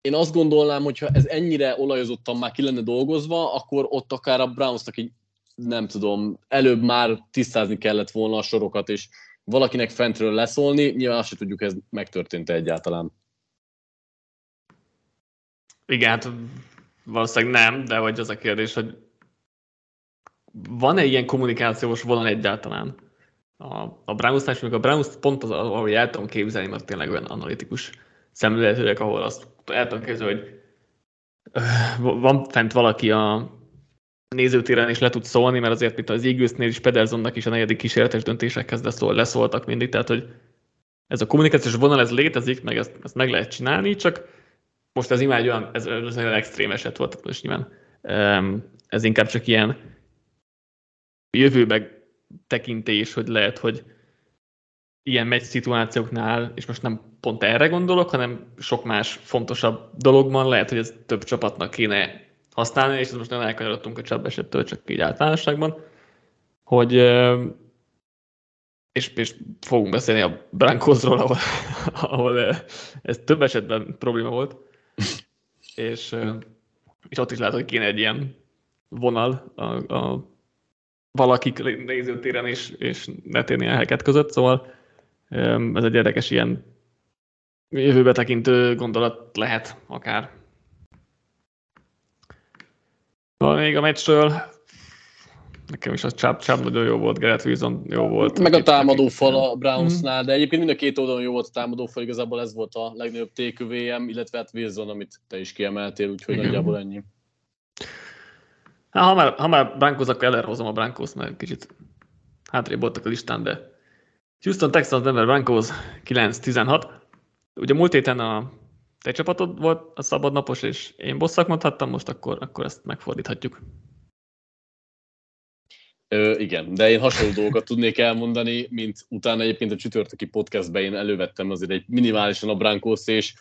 én azt gondolnám, hogy ha ez ennyire olajozottan már ki lenne dolgozva, akkor ott akár a Brownsnak egy nem tudom, előbb már tisztázni kellett volna a sorokat, és valakinek fentről leszólni, nyilván azt sem tudjuk, ez megtörtént egyáltalán. Igen, hát valószínűleg nem, de hogy az a kérdés, hogy van-e ilyen kommunikációs vonal egyáltalán? A, a Browns-nál, a Browns pont az, ahol el tudom képzelni, mert tényleg olyan analitikus szemléletűek, ahol azt el tudom képzelni, hogy van fent valaki a nézőtéren is le tud szólni, mert azért, mint az Eaglesnél is Pedersonnak is a negyedik kísérletes döntésekhez leszól, leszóltak mindig, tehát hogy ez a kommunikációs vonal, ez létezik, meg ezt, ezt meg lehet csinálni, csak most ez imád olyan, ez, ez olyan extrém eset volt, most nyilván ez inkább csak ilyen jövőbe tekintés, hogy lehet, hogy ilyen megy szituációknál, és most nem pont erre gondolok, hanem sok más fontosabb dologban lehet, hogy ez több csapatnak kéne használni, és most nem elkanyarodtunk a csapba esettől, csak így általánosságban, hogy és, és fogunk beszélni a Brankosról, ahol, ahol ez több esetben probléma volt, és, és ott is lehet, hogy kéne egy ilyen vonal a, a valakik nézőtéren és, és netén helyeket között, szóval ez egy érdekes ilyen jövőbe tekintő gondolat lehet akár. Van még a meccsről, nekem is az Chubb, Chubb nagyon jó volt, Gerett Wilson jó volt. Meg a támadó fal a Brownsnál, de egyébként mind a két oldalon jó volt a támadó fal, igazából ez volt a legnagyobb tékövéjem, illetve hát Wilson, amit te is kiemeltél, úgyhogy Igen. nagyjából ennyi. Hát, ha már, ha már Broncos, akkor elhozom a Broncos, mert kicsit hátrébb voltak a listán, de Houston Texans, Denver Broncos 9-16. Ugye múlt héten a te csapatod volt a szabadnapos, és én bosszak mondhattam, most akkor, akkor ezt megfordíthatjuk. Ö, igen, de én hasonló dolgokat tudnék elmondani, mint utána egyébként a csütörtöki podcastben én elővettem azért egy minimálisan a Brankos, és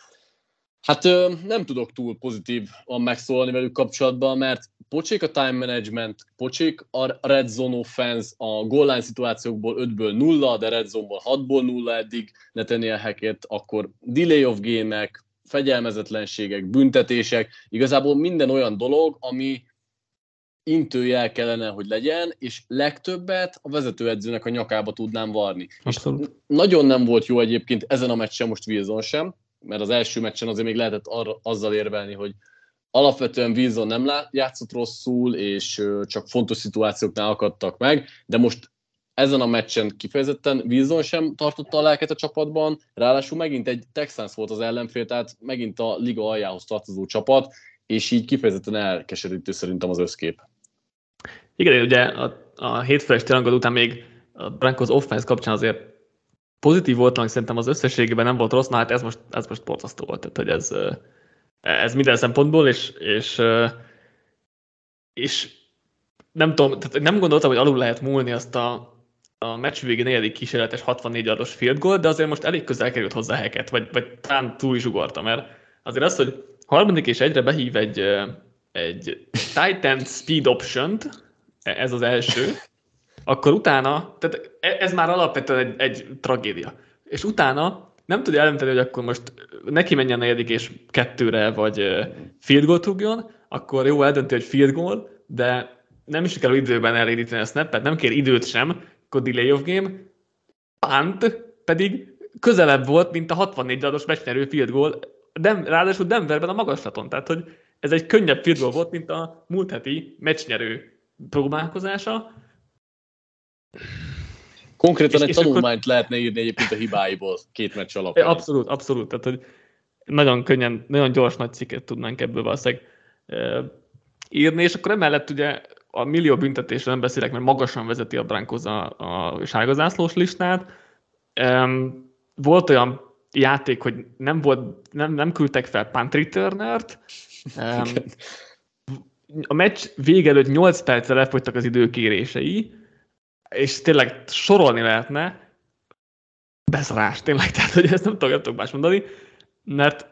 hát ö, nem tudok túl pozitívan megszólalni velük kapcsolatban, mert pocsék a time management, pocsék a red zone offense, a goal line szituációkból 5-ből 0, de red zone-ból 6-ból 0 eddig Nathaniel Hackett, akkor delay of game-ek, fegyelmezetlenségek, büntetések, igazából minden olyan dolog, ami intőjel kellene, hogy legyen, és legtöbbet a vezetőedzőnek a nyakába tudnám varni. Abszolút. És nagyon nem volt jó egyébként ezen a meccsen most Wilson sem, mert az első meccsen azért még lehetett arra, azzal érvelni, hogy alapvetően Wilson nem játszott rosszul, és csak fontos szituációknál akadtak meg, de most ezen a meccsen kifejezetten Wilson sem tartotta a lelket a csapatban, ráadásul megint egy Texans volt az ellenfél, tehát megint a liga aljához tartozó csapat, és így kifejezetten elkeserítő szerintem az összkép. Igen, ugye a, a hétfős tirangod után még a Broncos offense kapcsán azért pozitív volt, hogy szerintem az összességében nem volt rossz, na hát ez most, ez most borzasztó volt, tehát hogy ez, ez minden szempontból, és, és, és nem tudom, tehát nem gondoltam, hogy alul lehet múlni azt a, a meccs végi negyedik kísérletes 64 ados field goal, de azért most elég közel került hozzá heket, vagy, vagy talán túl is ugorta, mert azért az, hogy harmadik és egyre behív egy, egy Titan Speed Option-t, ez az első, akkor utána, tehát e, ez már alapvetően egy, egy tragédia. És utána nem tudja eldönteni, hogy akkor most neki menjen a negyedik és kettőre, vagy field goal rúgjon, akkor jó, eldönti, hogy field goal, de nem is kell időben elindítani a snappet, nem kér időt sem, akkor delay of game, punt pedig közelebb volt, mint a 64 ados meccsnyerő field goal, de, ráadásul Denverben a magaslaton, tehát hogy ez egy könnyebb field goal volt, mint a múlt heti meccsnyerő próbálkozása. Konkrétan és, egy és tanulmányt akkor... lehetne írni egyébként a hibáiból két meccs alapján. Abszolút, abszolút. Tehát, hogy nagyon könnyen, nagyon gyors nagy cikket tudnánk ebből valószínűleg írni, és akkor emellett ugye a millió büntetésről nem beszélek, mert magasan vezeti a Brankos a, a sárgazászlós listát. E, volt olyan játék, hogy nem, volt, nem, nem küldtek fel punt returner-t, e, a meccs vége előtt 8 percre lefogytak az időkérései, és tényleg sorolni lehetne, beszarás, tényleg, tehát hogy ezt nem tudok más mondani, mert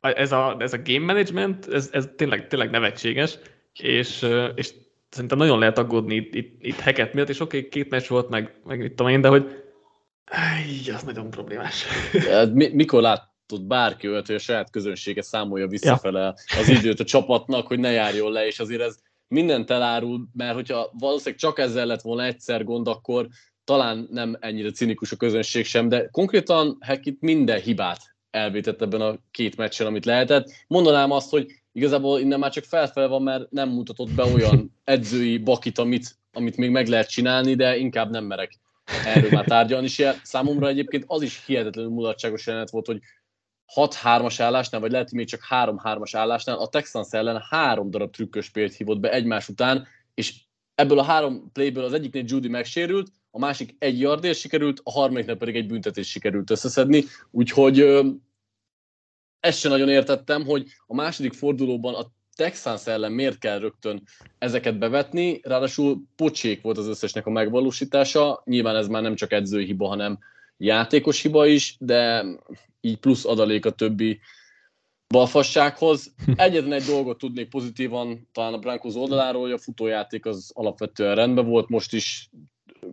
ez a, ez a game management, ez, ez tényleg, tényleg nevetséges, és, és szerintem nagyon lehet aggódni itt, itt, itt heket miatt, és oké, okay, két meccs volt, meg, meg mit tudom én, de hogy Ay, az nagyon problémás. Mikor lát, tud bárki olyat, hogy a saját közönsége számolja visszafele ja. az időt a csapatnak, hogy ne járjon le, és azért ez mindent elárul, mert hogyha valószínűleg csak ezzel lett volna egyszer gond, akkor talán nem ennyire cinikus a közönség sem, de konkrétan Hekit minden hibát elvétett ebben a két meccsen, amit lehetett. Mondanám azt, hogy igazából innen már csak felfel van, mert nem mutatott be olyan edzői bakit, amit, amit még meg lehet csinálni, de inkább nem merek erről már tárgyalni. És számomra egyébként az is hihetetlenül mulatságos jelenet volt, hogy 6-3-as állásnál, vagy lehet, hogy még csak 3-3-as állásnál a Texans ellen három darab trükkös pélt hívott be egymás után, és ebből a három playből az egyiknél Judy megsérült, a másik egy yardért sikerült, a harmadiknél pedig egy büntetés sikerült összeszedni, úgyhogy ezt sem nagyon értettem, hogy a második fordulóban a Texans ellen miért kell rögtön ezeket bevetni, ráadásul pocsék volt az összesnek a megvalósítása, nyilván ez már nem csak edzői hiba, hanem játékos hiba is, de így plusz adalék a többi balfassághoz. Egyetlen egy dolgot tudnék pozitívan talán a Broncos oldaláról, hogy a futójáték az alapvetően rendben volt, most is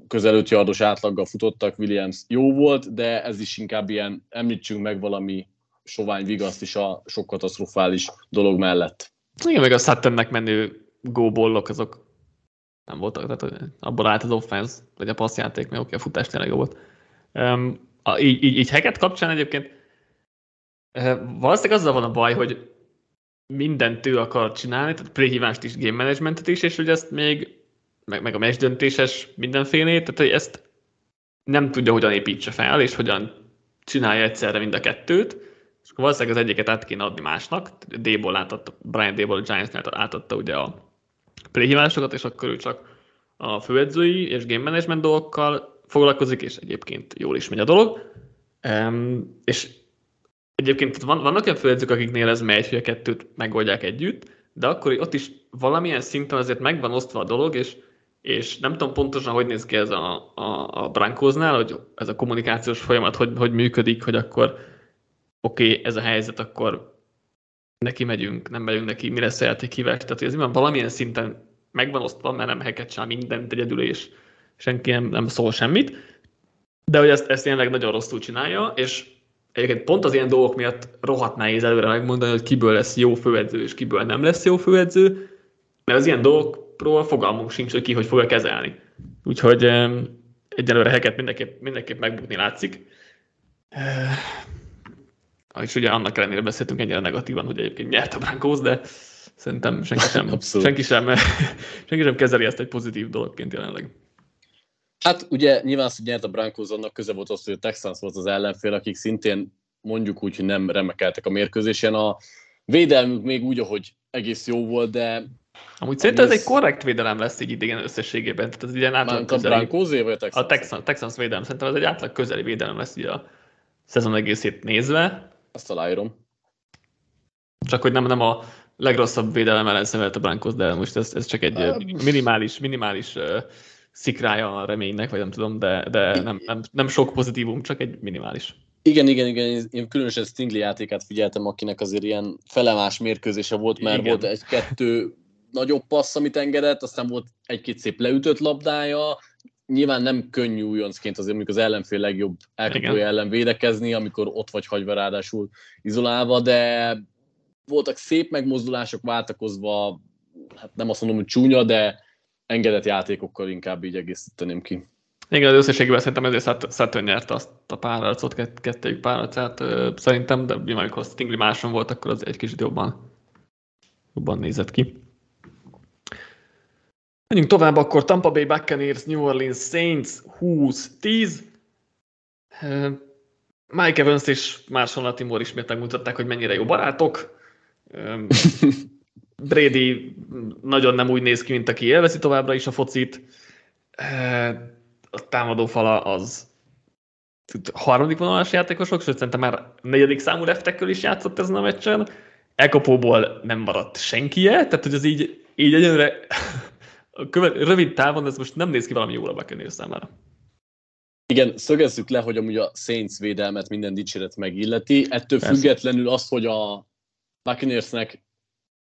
közel 5 yardos átlaggal futottak, Williams jó volt, de ez is inkább ilyen, említsünk meg valami sovány vigaszt is a sok katasztrofális dolog mellett. Igen, meg a Suttonnek menő góbollok, azok nem voltak, tehát abból állt az offense, vagy a passzjáték, mert oké, a futás tényleg jó volt. Um, a, így, így, így hacket kapcsán egyébként valószínűleg azzal van a baj, hogy mindent ő akar csinálni, tehát préhívást is, game managementet is, és hogy ezt még, meg, meg a mesh döntéses mindenfélét, tehát hogy ezt nem tudja, hogyan építse fel, és hogyan csinálja egyszerre mind a kettőt, és akkor valószínűleg az egyiket át kéne adni másnak, D-ból átadta, Brian D-ból a Giants-nél átadta ugye a préhívásokat, és akkor ő csak a főedzői és game management dolgokkal foglalkozik, és egyébként jól is megy a dolog. Um, és egyébként van, vannak olyan főedzők, akiknél ez megy, hogy a kettőt megoldják együtt, de akkor ott is valamilyen szinten azért meg van osztva a dolog, és, és nem tudom pontosan, hogy néz ki ez a, a, a Brankóznál, hogy ez a kommunikációs folyamat hogy, hogy működik, hogy akkor oké, okay, ez a helyzet, akkor neki megyünk, nem megyünk neki, mi lesz a játékhívás. Tehát ez van valamilyen szinten megvan osztva, mert nem hacket sem mindent egyedül, és senki nem, nem szól semmit. De hogy ezt, ezt tényleg nagyon rosszul csinálja, és egyébként pont az ilyen dolgok miatt rohadt nehéz előre megmondani, hogy kiből lesz jó főedző, és kiből nem lesz jó főedző, mert az ilyen dolgokról fogalmunk sincs, hogy ki hogy fogja kezelni. Úgyhogy egyelőre heket mindenképp, mindenképp megbukni látszik. És ugye annak ellenére beszéltünk ennyire negatívan, hogy egyébként nyert a Broncos, de szerintem senki sem, senki sem, senki sem kezeli ezt egy pozitív dologként jelenleg. Hát ugye nyilván az, hogy nyert a Broncos, annak köze volt az, hogy a Texans volt az ellenfél, akik szintén mondjuk úgy, hogy nem remekeltek a mérkőzésen. A védelmük még úgy, ahogy egész jó volt, de Amúgy szerintem ez egy korrekt védelem lesz így idegen összességében. Tehát ez ilyen átlag közeli. A Broncos vagy a Texans? A Texans, Texans védelem. Szerintem ez egy átlag közeli védelem lesz így a szezon egészét nézve. Azt aláírom. Csak hogy nem, nem a legrosszabb védelem ellen szemelt a Broncos, de most ez, ez csak egy minimális, minimális uh, szikrája a reménynek, vagy nem tudom, de, de nem, nem, nem sok pozitívum, csak egy minimális. Igen, igen, igen, én különösen Stingley játékát figyeltem, akinek azért ilyen felemás mérkőzése volt, mert igen. volt egy-kettő nagyobb passz, amit engedett, aztán volt egy-két szép leütött labdája, nyilván nem könnyű újoncként azért mondjuk az ellenfél legjobb elkapója ellen védekezni, amikor ott vagy hagyva ráadásul izolálva, de voltak szép megmozdulások váltakozva, hát nem azt mondom, hogy csúnya, de engedett játékokkal inkább így egészíteném ki. Igen, az összességében szerintem ezért Saturn nyerte azt a párharcot, kettőjük párharcát szerintem, de mi amikor Stingli máson volt, akkor az egy kicsit jobban, jobban nézett ki. Menjünk tovább, akkor Tampa Bay Buccaneers, New Orleans Saints 20-10. Mike Evans és Marshall Latimore ismét megmutatták, hogy mennyire jó barátok. Brady nagyon nem úgy néz ki, mint aki élvezi továbbra is a focit. A támadó fala az harmadik vonalas játékosok, sőt szerintem már negyedik számú leftekkel is játszott ezen a meccsen. Elkapóból nem maradt senki tehát hogy az így, így egyelőre a követ, rövid távon ez most nem néz ki valami jól a Buccaneers számára. Igen, szögezzük le, hogy amúgy a Saints védelmet minden dicséret megilleti. Ettől Persze. függetlenül az, hogy a Buccaneersnek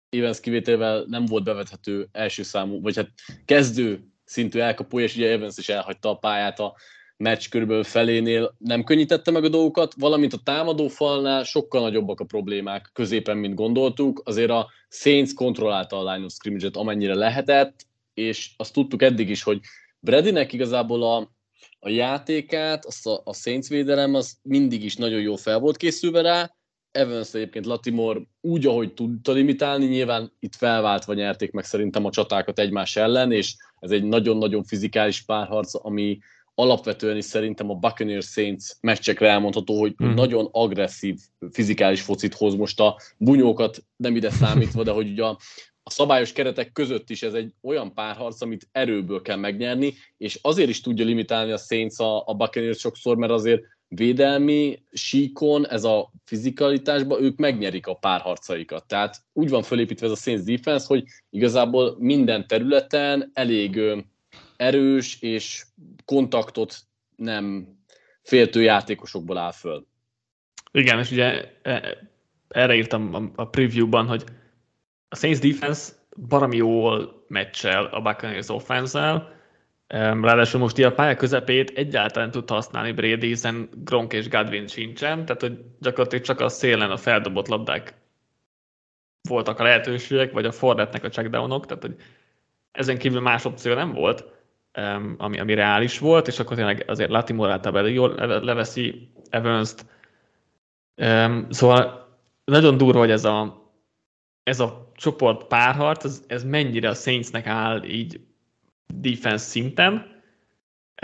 Evans kivételével nem volt bevethető első számú, vagy hát kezdő szintű elkapó, és ugye Evans is elhagyta a pályát a meccs körülbelül felénél, nem könnyítette meg a dolgokat, valamint a támadó falnál sokkal nagyobbak a problémák középen, mint gondoltuk. Azért a Saints kontrollálta a line of scrimmage-et amennyire lehetett, és azt tudtuk eddig is, hogy Bradynek igazából a, a játékát, azt a, a Saints védelem, az mindig is nagyon jól fel volt készülve rá, Evans egyébként Latimore úgy, ahogy tudta limitálni, nyilván itt felváltva nyerték meg szerintem a csatákat egymás ellen, és ez egy nagyon-nagyon fizikális párharc, ami alapvetően is szerintem a Buccaneers Saints meccsekre elmondható, hogy hmm. nagyon agresszív fizikális focit hoz most a bunyókat nem ide számítva, de hogy ugye a, a szabályos keretek között is ez egy olyan párharc, amit erőből kell megnyerni, és azért is tudja limitálni a Saints a, a Buccaneers sokszor, mert azért védelmi síkon, ez a fizikalitásban ők megnyerik a párharcaikat. Tehát úgy van fölépítve ez a Saints defense, hogy igazából minden területen elég erős és kontaktot nem féltő játékosokból áll föl. Igen, és ugye e, erre írtam a preview-ban, hogy a Saints defense baromi jól meccsel a Buccaneers offense Ráadásul most a pálya közepét egyáltalán tud használni Brady, hiszen Gronk és Godwin sincsen, tehát hogy gyakorlatilag csak a szélen a feldobott labdák voltak a lehetőségek, vagy a Fordetnek a checkdownok, tehát hogy ezen kívül más opció nem volt, ami, ami reális volt, és akkor tényleg azért Latimore általában jól leveszi Evans-t. Szóval nagyon durva, hogy ez a, ez a csoport párharc, ez, ez mennyire a Saintsnek áll így defense szinten,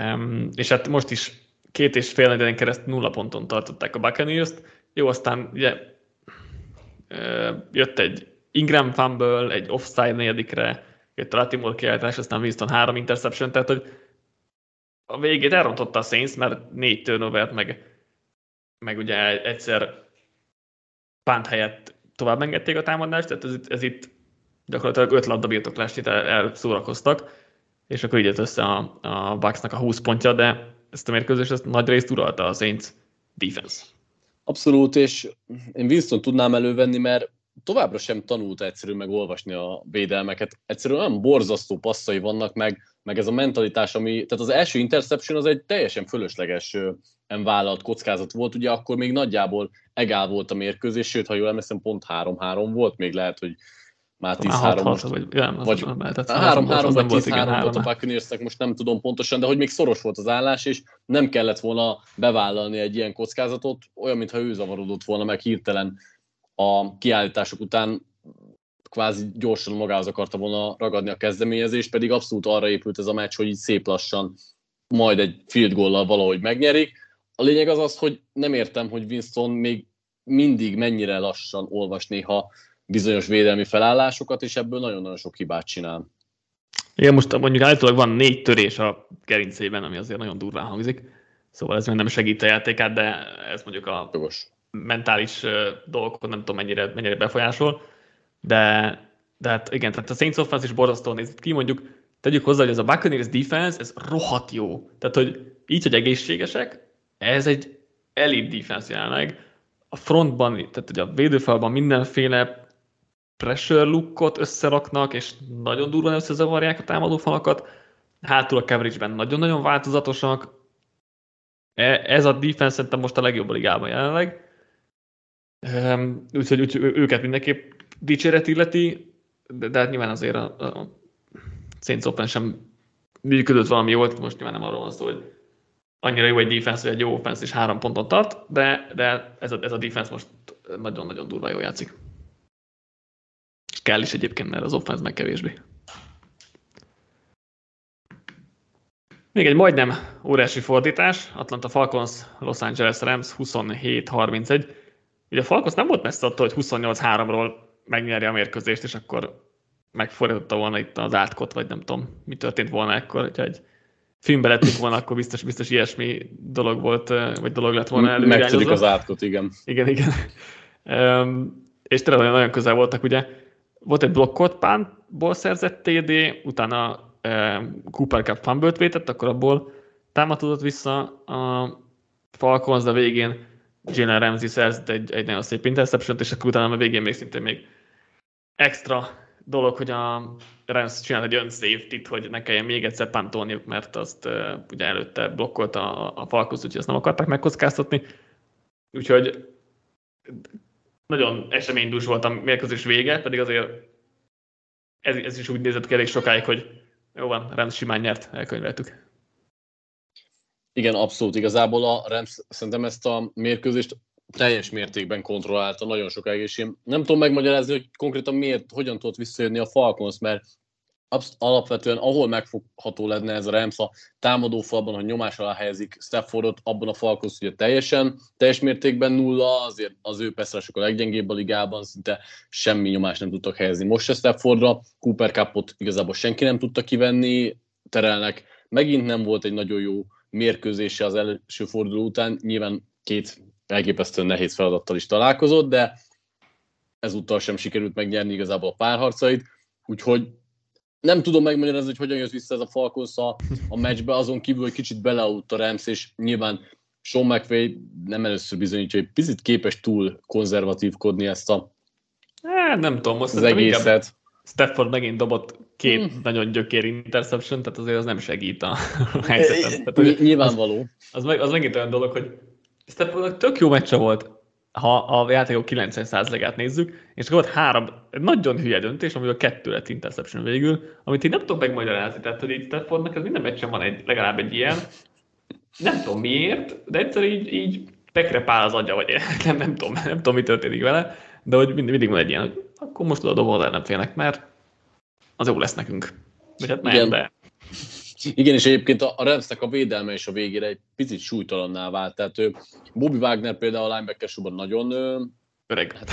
um, és hát most is két és fél negyeden keresztül nulla ponton tartották a Buccaneers-t. Jó, aztán ugye jött egy Ingram fumble, egy offside negyedikre, jött a Latimore kiállítás, aztán Winston három interception, tehát hogy a végét elrontotta a Saints, mert négy turnovert, meg, meg ugye egyszer pánt helyett tovább engedték a támadást, tehát ez, ez itt gyakorlatilag öt labda birtoklást itt elszórakoztak, és akkor így jött össze a, a Bucksnak a 20 pontja, de ezt a mérkőzést ezt nagy részt uralta a Saints defense. Abszolút, és én Winston tudnám elővenni, mert továbbra sem tanult egyszerű meg olvasni a védelmeket. Egyszerűen olyan borzasztó passzai vannak, meg, meg ez a mentalitás, ami, tehát az első interception az egy teljesen fölösleges vállalt kockázat volt, ugye akkor még nagyjából egál volt a mérkőzés, sőt, ha jól emlékszem, pont 3-3 volt, még lehet, hogy már 10-3 most, vagy, nem, vagy 3-3 vagy 10-3 volt a Buccaneersnek, most nem tudom pontosan, de hogy még szoros volt az állás, és nem kellett volna bevállalni egy ilyen kockázatot, olyan, mintha ő zavarodott volna meg hirtelen a kiállítások után kvázi gyorsan magához akarta volna ragadni a kezdeményezést, pedig abszolút arra épült ez a meccs, hogy így szép lassan majd egy field goal valahogy megnyerik. A lényeg az az, hogy nem értem, hogy Winston még mindig mennyire lassan olvas néha bizonyos védelmi felállásokat, és ebből nagyon-nagyon sok hibát csinál. Igen, most mondjuk állítólag van négy törés a gerincében, ami azért nagyon durván hangzik, szóval ez még nem segít a játékát, de ez mondjuk a Jogos. mentális dolgokat nem tudom mennyire, mennyire befolyásol, de, de hát igen, tehát a Saints offense is borzasztóan nézett ki, mondjuk tegyük hozzá, hogy ez a Buccaneers defense, ez rohadt jó. Tehát, hogy így, hogy egészségesek, ez egy elite defense jelenleg. A frontban, tehát hogy a védőfalban mindenféle pressure lookot összeraknak, és nagyon durván összezavarják a támadó falakat. Hátul a coverage-ben nagyon-nagyon változatosak. E, ez a defense szerintem most a legjobb a ligában jelenleg. Úgyhogy úgy, őket mindenképp dicséret illeti, de, de hát nyilván azért a, a Saints Open sem működött valami jól, most nyilván nem arról van szó, hogy annyira jó egy defense, hogy egy jó offense is három ponton tart, de, de ez, a, ez a defense most nagyon-nagyon durván jól játszik. És kell is egyébként, mert az offense meg kevésbé. Még egy majdnem óriási fordítás, Atlanta Falcons, Los Angeles Rams 27-31. Ugye a Falcons nem volt messze attól, hogy 28-3-ról megnyerje a mérkőzést, és akkor megfordította volna itt az átkot, vagy nem tudom, mi történt volna ekkor, hogyha egy filmbe lettünk volna, akkor biztos, biztos ilyesmi dolog volt, vagy dolog lett volna előirányozva. az átkot, igen. Igen, igen. Um, és tényleg nagyon, közel voltak, ugye volt egy blokkot pántból szerzett TD, utána e, Cooper Cup fumble vétett, akkor abból támadott vissza a Falcons, de végén Jalen Ramsey szerzett egy, egy nagyon szép interception és akkor utána a végén még szintén még extra dolog, hogy a Rams csinált egy unsafety hogy ne kelljen még egyszer pantolniuk, mert azt uh, ugye előtte blokkolta a, a Falcons, úgyhogy azt nem akarták megkockáztatni. Úgyhogy nagyon eseménydús volt a mérkőzés vége, pedig azért ez, ez is úgy nézett ki elég sokáig, hogy jó van, Rams simán nyert, elkönyveltük. Igen, abszolút. Igazából a Rams szerintem ezt a mérkőzést teljes mértékben kontrollálta nagyon sokáig, és nem tudom megmagyarázni, hogy konkrétan miért, hogyan tudott visszajönni a Falcons, mert alapvetően ahol megfogható lenne ez a Rams a támadó falban, hogy nyomás alá helyezik Staffordot, abban a Falcons ugye teljesen, teljes mértékben nulla, azért az ő peszeresek a leggyengébb a ligában, szinte semmi nyomást nem tudtak helyezni most se Staffordra, Cooper Cupot igazából senki nem tudta kivenni, terelnek, megint nem volt egy nagyon jó mérkőzése az első forduló után, nyilván két elképesztően nehéz feladattal is találkozott, de ezúttal sem sikerült megnyerni igazából a párharcait, úgyhogy nem tudom megmagyarázni, hogy hogyan jött vissza ez a Falcons a, a meccsbe, azon kívül, hogy kicsit belealudt a Rams, és nyilván Sean McVay nem először bizonyítja, hogy picit képes túl konzervatívkodni ezt a é, nem tudom, most az egészet. Stafford megint dobott két hmm. nagyon gyökér interception, tehát azért az nem segít a helyzeten. Tehát, Nyilvánvaló. Az, meg, az megint olyan dolog, hogy Staffordnak tök jó meccse volt, ha a játékok 90%-át nézzük, és akkor volt három nagyon hülye döntés, amiből kettő lett interception végül, amit én nem tudok megmagyarázni, tehát hogy így Staffordnak ez minden meccsen van egy, legalább egy ilyen, nem tudom miért, de egyszer így, így pekre pál az agya, vagy nem, nem, tudom, nem tudom, mi történik vele, de hogy mindig, mindig van egy ilyen, hogy akkor most oda dobol ellenfélnek, mert az jó lesz nekünk. Vagy hát nem, Igen. de... Igen, és egyébként a, a Ramsnek a védelme is a végére egy picit súlytalanná vált. Tehát ő, Bobby Wagner például a linebacker nagyon öreg. Hát,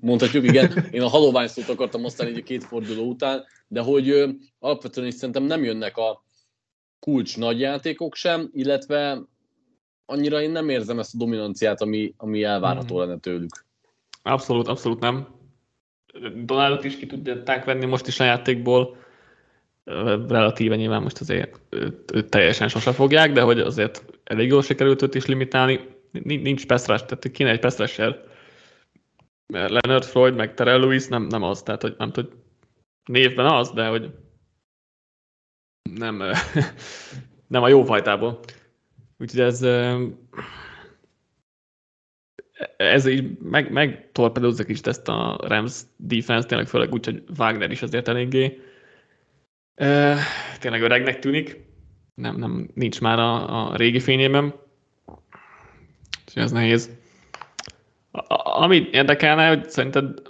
mondhatjuk, igen. Én a halovány szót akartam aztán így a két forduló után, de hogy ö, alapvetően is szerintem nem jönnek a kulcs nagy játékok sem, illetve annyira én nem érzem ezt a dominanciát, ami, ami elvárható mm. lenne tőlük. Abszolút, abszolút nem. Donaldot is ki tudják venni most is a játékból, relatíve nyilván most azért őt, teljesen sose fogják, de hogy azért elég jól sikerült őt is limitálni. Nincs Peszrás, tehát kéne egy Peszresser. Leonard Floyd, meg Terrell Lewis nem, nem az, tehát hogy nem tud névben az, de hogy nem, nem a jó fajtából. Úgyhogy ez ez így meg, meg torpedózza is ezt a Rams defense, tényleg főleg úgy, hogy Wagner is azért eléggé tényleg öregnek tűnik, nem, nem, nincs már a, a régi fényében, és ez nehéz. A, amit érdekelne, hogy szerinted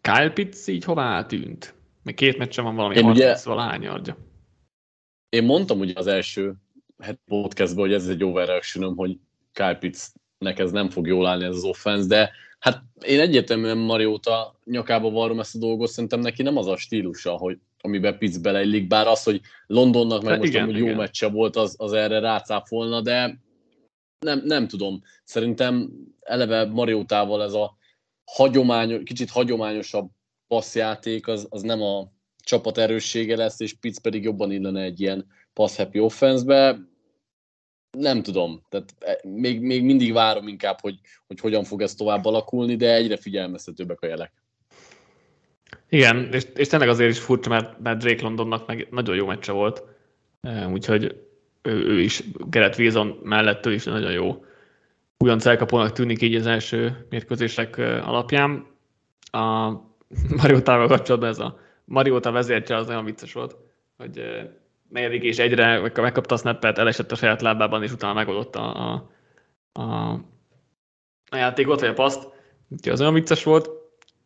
Kyle Pitts így hová eltűnt? Még két meccsen van valami 30 ugye, valahány adja. Én mondtam ugye az első podcastban, hogy ez egy overreaction hogy Kyle Pittsnek ez nem fog jól állni ez az offense, de hát én egyértelműen Marióta nyakába varrom ezt a dolgot, szerintem neki nem az a stílusa, hogy amiben Pitts beleillik, bár az, hogy Londonnak meg hát most igen, amúgy igen. jó meccse volt, az, az erre rácáfolna, de nem, nem tudom. Szerintem eleve Mariótával ez a hagyományos, kicsit hagyományosabb passzjáték, az, az nem a csapat erőssége lesz, és Pitts pedig jobban illene egy ilyen pass happy offense-be. Nem tudom, tehát e, még, még mindig várom inkább, hogy, hogy hogyan fog ez tovább alakulni, de egyre figyelmeztetőbbek a jelek. Igen, és, és tényleg azért is furcsa, mert, mert Drake Londonnak meg nagyon jó meccse volt, úgyhogy ő, ő is, Gerett Wilson mellett ő is nagyon jó újonc elkapónak tűnik így az első mérkőzések alapján. A Mariotával kapcsolatban ez a Mariota vezértje az olyan vicces volt, hogy negyedik és egyre megkapta a snappet, elesett a saját lábában, és utána megoldotta a, a, a játékot, vagy a paszt. Úgyhogy az olyan vicces volt.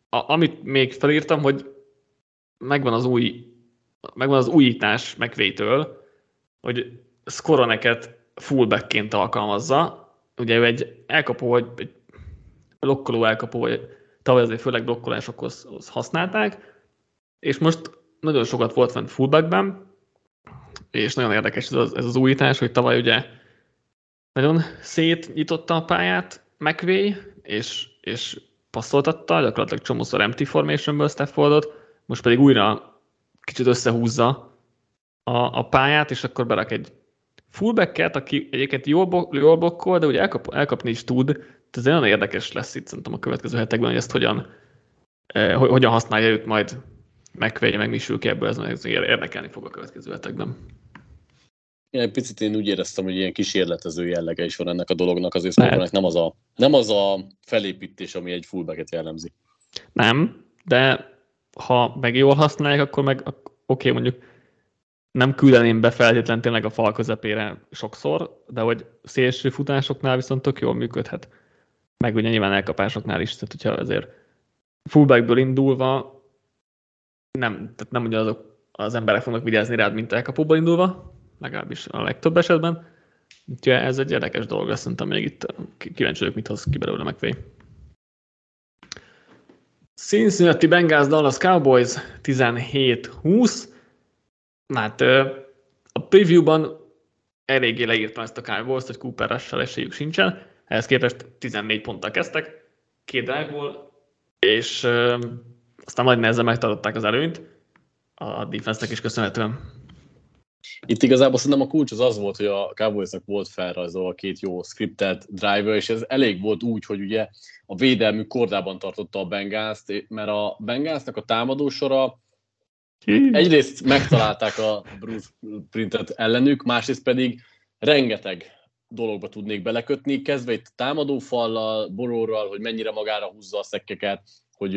A, amit még felírtam, hogy megvan az új megvan az újítás McVay-től, hogy Skoroneket fullbackként alkalmazza. Ugye ő egy elkapó, vagy egy blokkoló elkapó, vagy tavaly azért főleg blokkolásokhoz használták, és most nagyon sokat volt fent fullbackben, és nagyon érdekes ez az, ez az újítás, hogy tavaly ugye nagyon szétnyitotta a pályát McVay, és, és passzoltatta, gyakorlatilag csomószor empty formationből Staffordot, most pedig újra kicsit összehúzza a, a pályát, és akkor berak egy fullbacket, aki egyébként jól, bo- jól blokkol, de ugye elkap, elkapni is tud, ez nagyon érdekes lesz itt szerintem a következő hetekben, hogy ezt hogyan, eh, hogyan használja őt majd megvegye meg Misülk ebből, ez, ez érdekelni fog a következő hetekben. Egy picit én úgy éreztem, hogy ilyen kísérletező jellege is van ennek a dolognak, azért szóval nem az, a, nem az a felépítés, ami egy fullbacket jellemzi. Nem, de ha meg jól használják, akkor meg oké, okay, mondjuk nem küldeném be feltétlenül tényleg a fal közepére sokszor, de hogy szélső futásoknál viszont tök jól működhet. Meg ugye nyilván elkapásoknál is, tehát hogyha azért fullbackből indulva nem, tehát nem ugyanazok az emberek fognak vigyázni rád, mint elkapóba indulva, legalábbis a legtöbb esetben. Úgyhogy ez egy érdekes dolog, azt szerintem még itt kíváncsi vagyok, mit hoz ki belőle McVay. Cincinnati Bengals Dallas Cowboys 17-20. Hát a preview-ban eléggé leírtam ezt a cowboys hogy Cooper rush esélyük sincsen. Ehhez képest 14 ponttal kezdtek, két drive és aztán majd nehezen megtartották az előnyt a defense is köszönhetően. Itt igazából szerintem a kulcs az az volt, hogy a Cowboysnak volt felrajzolva két jó scripted driver, és ez elég volt úgy, hogy ugye a védelmű kordában tartotta a bengals mert a Bengalsnak a támadósora egyrészt megtalálták a Bruce Printet ellenük, másrészt pedig rengeteg dologba tudnék belekötni, kezdve itt támadófallal, boróral, hogy mennyire magára húzza a szekkeket, hogy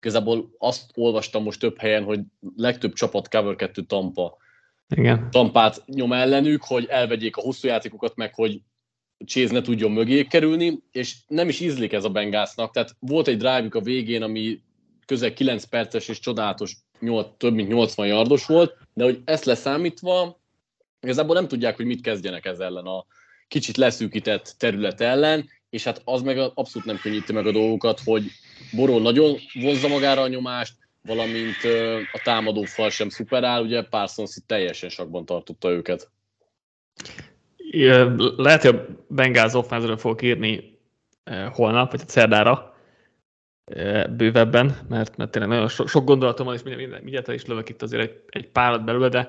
igazából azt olvastam most több helyen, hogy legtöbb csapat cover 2 Tampa. Igen. Tampát nyom ellenük, hogy elvegyék a hosszú játékokat, meg hogy Chase ne tudjon mögé kerülni, és nem is ízlik ez a Bengásznak, tehát volt egy drive a végén, ami közel 9 perces és csodálatos, 8, több mint 80 yardos volt, de hogy ezt leszámítva, igazából nem tudják, hogy mit kezdjenek ez ellen a kicsit leszűkített terület ellen, és hát az meg abszolút nem könnyíti meg a dolgokat, hogy Boró nagyon vonzza magára a nyomást, valamint a támadó fal sem szuperál, ugye Parsons itt teljesen sakban tartotta őket. Lehet, hogy a Bengals offenzről fogok írni holnap, vagy szerdára bővebben, mert, mert tényleg nagyon so, sok gondolatom van, és mindjárt, mindjárt is lövök itt azért egy, egy párat belőle, de,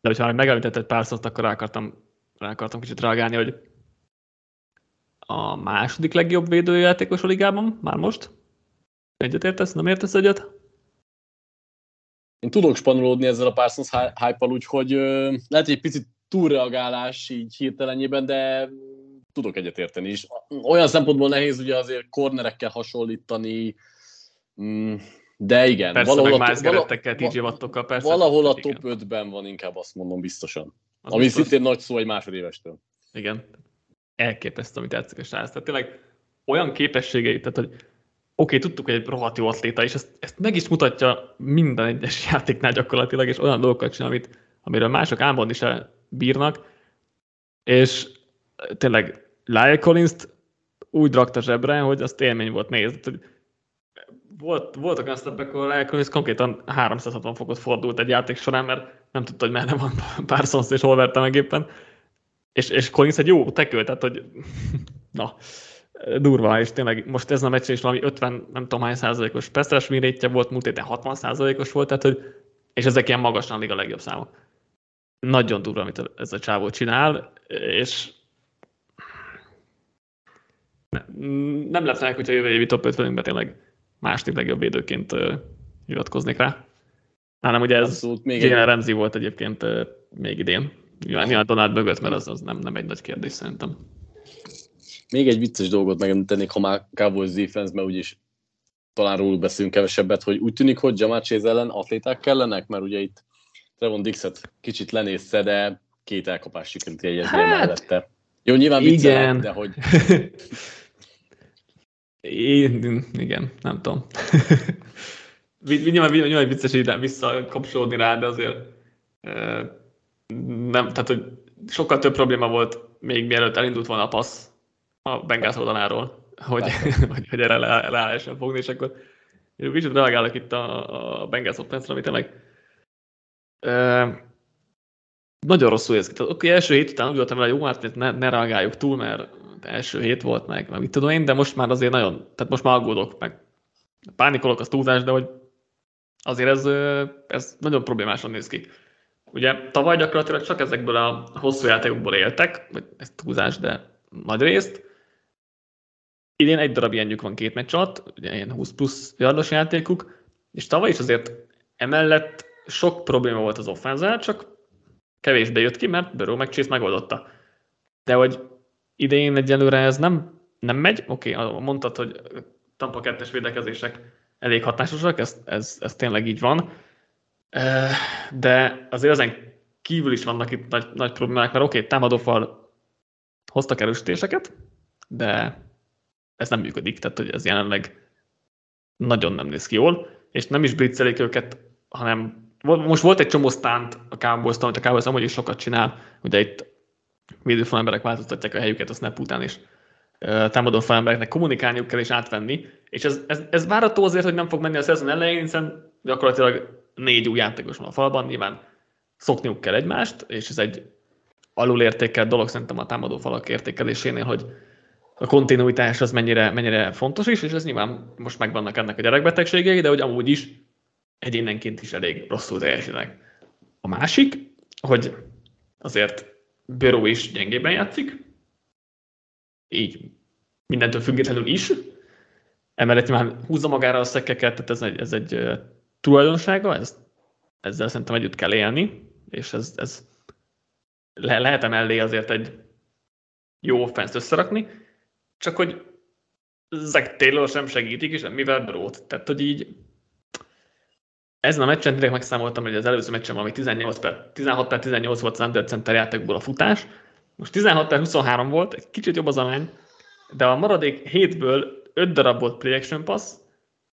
de hogyha már megemlített egy pár szót, akkor rá akartam, rá akartam kicsit reagálni, hogy a második legjobb védőjátékos a ligában, már most. Egyet értesz? Nem értesz egyet? Én tudok spanolódni ezzel a Parsons hype-al, úgyhogy lehet, hogy egy picit túlreagálás így hirtelenjében, de tudok egyetérteni is. Olyan szempontból nehéz ugye azért kornerekkel hasonlítani, mm, de igen. Persze, valahol meg a, gerettekkel, TJ Wattokkal, persze. Valahol a top 5-ben van, inkább azt mondom biztosan. Az Ami biztos. szintén nagy szó egy másodévestől. Igen. Elképesztő, amit tetszik a srác. Tehát tényleg olyan képességei, tehát hogy oké, tudtuk, hogy egy rohadt jó atléta, és ezt, ezt meg is mutatja minden egyes játéknál gyakorlatilag, és olyan dolgokat csinál, amit, amiről mások álmodni se bírnak, és tényleg Lyle collins úgy rakta zsebre, hogy az élmény volt nézni. Volt, voltak olyan szteppek, ahol Lyle Collins konkrétan 360 fokot fordult egy játék során, mert nem tudta, hogy merre van Parsons és hol verte meg éppen. És, és Collins egy jó tekő, tehát hogy na, durva, és tényleg most ez a meccs is valami 50, nem tudom hány százalékos pass volt, múlt héten 60 százalékos volt, tehát hogy, és ezek ilyen magasan a legjobb számok. Nagyon durva, amit ez a csávó csinál, és nem lepne hogyha jövő évi top 50 tényleg második legjobb védőként hivatkoznék rá. Hanem ugye ez Abszolút, még Jalen Ramsey volt egyébként még idén. Nyilván, nyilván Donald mögött, mert az, az nem, nem egy nagy kérdés szerintem. Még egy vicces dolgot megemlítenék, ha már Cowboys defense, mert úgyis talán róluk beszélünk kevesebbet, hogy úgy tűnik, hogy Jamal Chase ellen atléták kellenek, mert ugye itt Trevon Dixet kicsit lenézte, de két elkapás sikerült jegyezni hát, mellette. Jó, nyilván viccelek, de hogy... Én, igen, nem tudom. nyilván, nyilván vicces így visszakapcsolódni rá, de azért nem, tehát hogy sokkal több probléma volt még mielőtt elindult volna a passz a Bengals oldaláról, hogy, hogy, hogy erre le, le lehessen fogni, és akkor én kicsit reagálok itt a, a Bengals offense ami tényleg nagyon rosszul érzek. Tehát oké, első hét után úgy voltam vele, jó, hát ne, ne reagáljuk túl, mert első hét volt meg, meg mit tudom én, de most már azért nagyon, tehát most már aggódok, meg pánikolok, az túlzás, de hogy azért ez, ez nagyon problémásan néz ki. Ugye tavaly gyakorlatilag csak ezekből a hosszú játékokból éltek, vagy ez túlzás, de nagy részt. Idén egy darab ilyenjük van két meccs alatt, ugye ilyen 20 plusz yardos játékuk, és tavaly is azért emellett sok probléma volt az offenzál, csak kevésbé jött ki, mert Burrow meg Chase megoldotta. De hogy idején egyelőre ez nem, nem megy, oké, okay, mondtad, hogy Tampa 2 védekezések elég hatásosak, ez, ez, ez tényleg így van, de azért ezen kívül is vannak itt nagy, nagy problémák, mert oké, okay, támadófal hoztak erősítéseket, de ez nem működik, tehát hogy ez jelenleg nagyon nem néz ki jól, és nem is blitzelik őket, hanem most volt egy csomó stánt a cowboys amit a Cowboys amúgy is sokat csinál, ugye itt védőfal emberek változtatják a helyüket a snap után, és támadó falembereknek kommunikálniuk kell és átvenni, és ez, ez, ez várható azért, hogy nem fog menni a szezon elején, hiszen gyakorlatilag négy új játékos van a falban, nyilván szokniuk kell egymást, és ez egy alulértékelt dolog szerintem a támadó falak értékelésénél, hogy a kontinuitás az mennyire, mennyire fontos is, és ez nyilván most megvannak ennek a gyerekbetegségei, de hogy amúgy is egyénenként is elég rosszul teljesítenek. A másik, hogy azért Böró is gyengében játszik, így mindentől függetlenül is. Emellett már húzza magára a szekeket, tehát ez egy, ez egy tulajdonsága, ez, ezzel szerintem együtt kell élni, és ez, ez le, lehet emellé azért egy jó offenszt összerakni, csak hogy Zach Taylor sem segítik, és mivel Brót. Tehát, hogy így ezen a meccsen tényleg megszámoltam, hogy az előző meccsen valami 18 per, 16 per 18 volt az Under Center játékból a futás, Most 16-23 volt, egy kicsit jobb az arány, de a maradék 7-ből 5 darab volt play pass,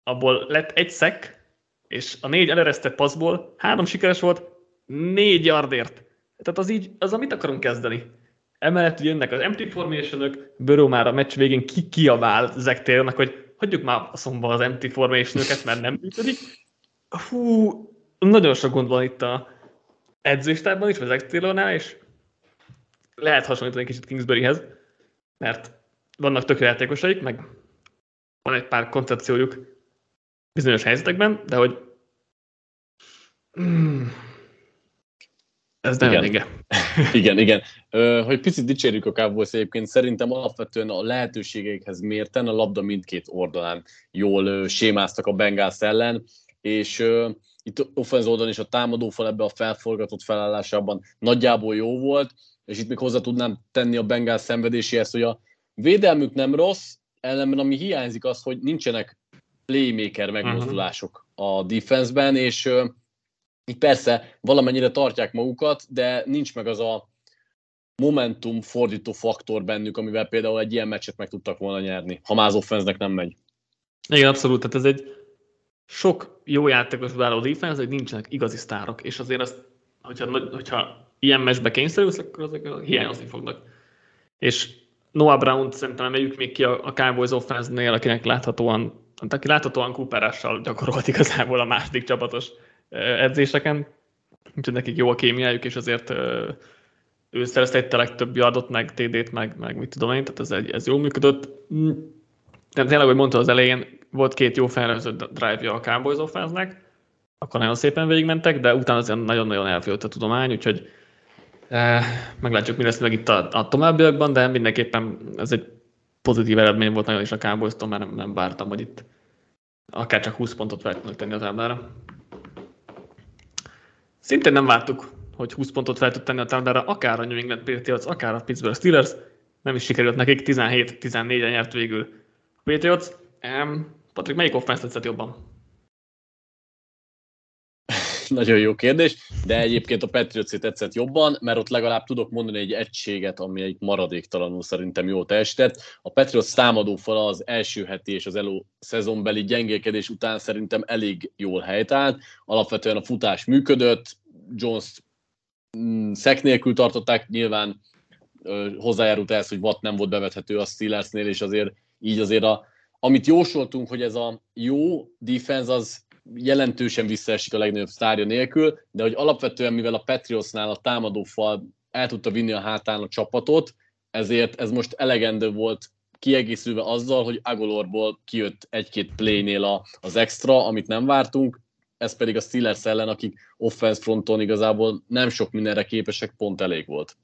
abból lett egy szek, és a négy eleresztett passzból három sikeres volt, négy yardért. Tehát az így, az amit akarunk kezdeni. Emellett jönnek az empty formation Böró már a meccs végén ki kiabál Zach Taylornak, hogy hagyjuk már a szomba az empty formation mert nem működik. Hú, nagyon sok gond van itt a edzőstárban is, vagy Zach Taylornál, és lehet hasonlítani kicsit Kingsburyhez, mert vannak tökéletékosaik, meg van egy pár koncepciójuk bizonyos helyzetekben, de hogy mm, ez nem igen. igen, igen. Ö, hogy picit dicsérjük a Cowboys egyébként, szerintem alapvetően a lehetőségeikhez mérten a labda mindkét oldalán jól ö, sémáztak a Bengals ellen, és ö, itt offenz oldalon is a támadófal ebbe a felforgatott felállásában nagyjából jó volt, és itt még hozzá tudnám tenni a Bengals szenvedéséhez, hogy a védelmük nem rossz, ellenben ami hiányzik az, hogy nincsenek playmaker megmozdulások a defenseben, és persze valamennyire tartják magukat, de nincs meg az a momentum fordító faktor bennük, amivel például egy ilyen meccset meg tudtak volna nyerni, ha már az offenznek nem megy. Igen, abszolút, tehát ez egy sok jó játékos váló defense, hogy nincsenek igazi sztárok, és azért azt, hogyha, hogyha ilyen meccsbe kényszerülsz, akkor azok hiányozni fognak. És Noah Brown szerintem emeljük még ki a, a Cowboys offense-nél, akinek láthatóan, aki láthatóan Cooperással gyakorolt igazából a második csapatos edzéseken, úgyhogy nekik jó a kémiájuk, és azért ő szerezte egy legtöbb yardot, meg TD-t, meg, meg mit tudom én, tehát ez, egy, ez jól működött. De tényleg, hogy mondta az elején, volt két jó felrezett drive-ja a Cowboys offense akkor nagyon szépen végigmentek, de utána azért nagyon-nagyon elfőtt a tudomány, úgyhogy eh, meglátjuk, mi lesz meg itt a, a továbbiakban, de mindenképpen ez egy pozitív eredmény volt nagyon is a cowboys mert nem, nem vártam, hogy itt akár csak 20 pontot fel tenni a táblára. Szintén nem vártuk, hogy 20 pontot fel tud tenni a táblára, akár a New England Patriots, akár a Pittsburgh Steelers. Nem is sikerült nekik, 17-14-en nyert végül a Patriots. Um, Patrik, melyik offense tetszett jobban? Nagyon jó kérdés, de egyébként a patriots tetszett jobban, mert ott legalább tudok mondani egy egységet, ami egy maradéktalanul szerintem jó teljesített. A Patriots támadófala az első heti és az elő szezonbeli gyengélkedés után szerintem elég jól helytált. Alapvetően a futás működött, Jones mm, szek nélkül tartották, nyilván hozzájárult ehhez, hogy Watt nem volt bevethető a Steelersnél, és azért így azért a, amit jósoltunk, hogy ez a jó defense, az jelentősen visszaesik a legnagyobb sztárja nélkül, de hogy alapvetően, mivel a Patriotsnál a támadófal el tudta vinni a hátán a csapatot, ezért ez most elegendő volt kiegészülve azzal, hogy Agolorból kijött egy-két playnél az extra, amit nem vártunk, ez pedig a Steelers ellen, akik offense fronton igazából nem sok mindenre képesek, pont elég volt.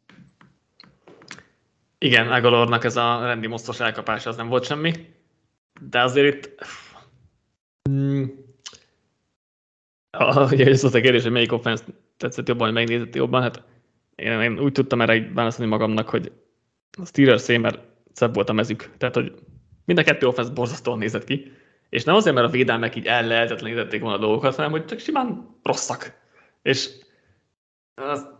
Igen, Agolornak ez a rendi mosztos elkapása az nem volt semmi, de azért itt ugye ez volt a kérdés, hogy melyik offense tetszett jobban, vagy megnézett jobban, hát én, én úgy tudtam erre válaszolni magamnak, hogy a Steelers mert szebb volt a mezük. Tehát, hogy mind a kettő offense borzasztóan nézett ki, és nem azért, mert a védelmek így el lehetetlenítették volna a dolgokat, hanem hogy csak simán rosszak. És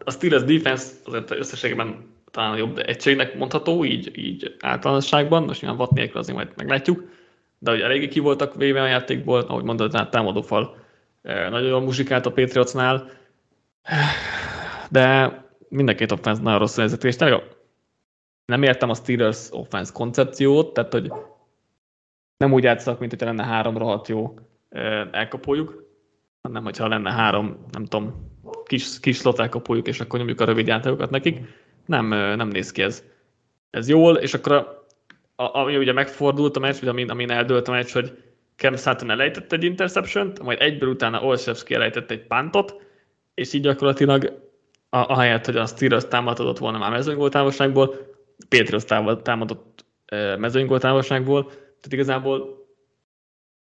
a Steelers defense azért összességében talán a jobb egységnek mondható, így, így általánosságban, most nyilván vat nélkül azért majd meglátjuk, de hogy eléggé ki voltak véve a játékból, ahogy mondod, tehát támadófal nagyon jól muzsikált a Patriotsnál, de mindenként offense nagyon rossz vezető, és tényleg nem értem a Steelers offense koncepciót, tehát hogy nem úgy játszanak, mint hogyha lenne három rohadt jó elkapójuk, hanem hogyha lenne három, nem tudom, kis, kis slot elkapójuk, és akkor nyomjuk a rövid játékokat nekik. Nem, nem néz ki ez. Ez jól, és akkor a, a, ami ugye megfordult a meccs, vagy amin, amin eldőlt a meccs, hogy Cam Sutton elejtett egy interception majd egyből utána Olszewski elejtett egy pántot, és így gyakorlatilag a, ahelyett, hogy a Steelers támadott volna már mezőnygóltávolságból, Patriots támadott mezőnygóltávolságból, tehát igazából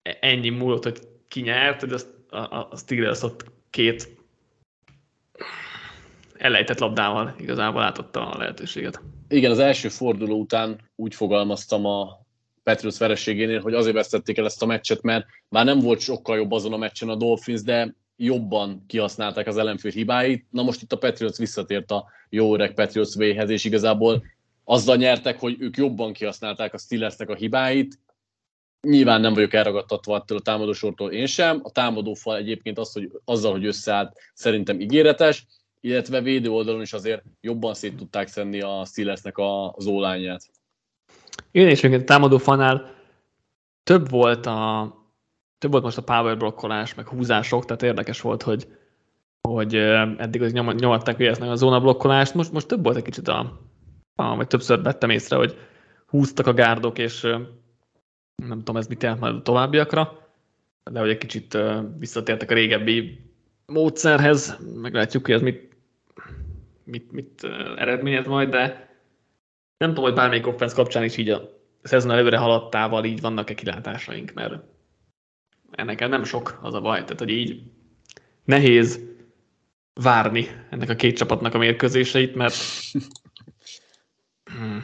e, ennyi múlott, hogy ki nyert, hogy azt, a, a Steelers ott két elejtett labdával igazából átotta a lehetőséget. Igen, az első forduló után úgy fogalmaztam a Patriots vereségénél, hogy azért vesztették el ezt a meccset, mert bár nem volt sokkal jobb azon a meccsen a Dolphins, de jobban kihasználták az ellenfél hibáit. Na most itt a Patriots visszatért a jó öreg Patriots véhez, és igazából azzal nyertek, hogy ők jobban kihasználták a Steelersnek a hibáit. Nyilván nem vagyok elragadtatva attól a támadósortól én sem. A támadófal egyébként az, hogy azzal, hogy összeállt, szerintem ígéretes, illetve védő oldalon is azért jobban szét tudták szenni a Steelersnek az ólányát. Igen, és a támadófalnál több volt a több volt most a power blokkolás, meg húzások, tehát érdekes volt, hogy, hogy eddig az nyom, nyomatták hogy a zóna blokkolást, most, most több volt egy kicsit a, a, vagy többször vettem észre, hogy húztak a gárdok, és nem tudom, ez mit jelent majd a továbbiakra, de hogy egy kicsit visszatértek a régebbi módszerhez, meglátjuk, hogy ez mit, mit, mit eredményez majd, de nem tudom, hogy bármelyik offense kapcsán is így a szezon előre haladtával így vannak-e kilátásaink, mert ennek nem sok az a baj, tehát hogy így nehéz várni ennek a két csapatnak a mérkőzéseit, mert hmm,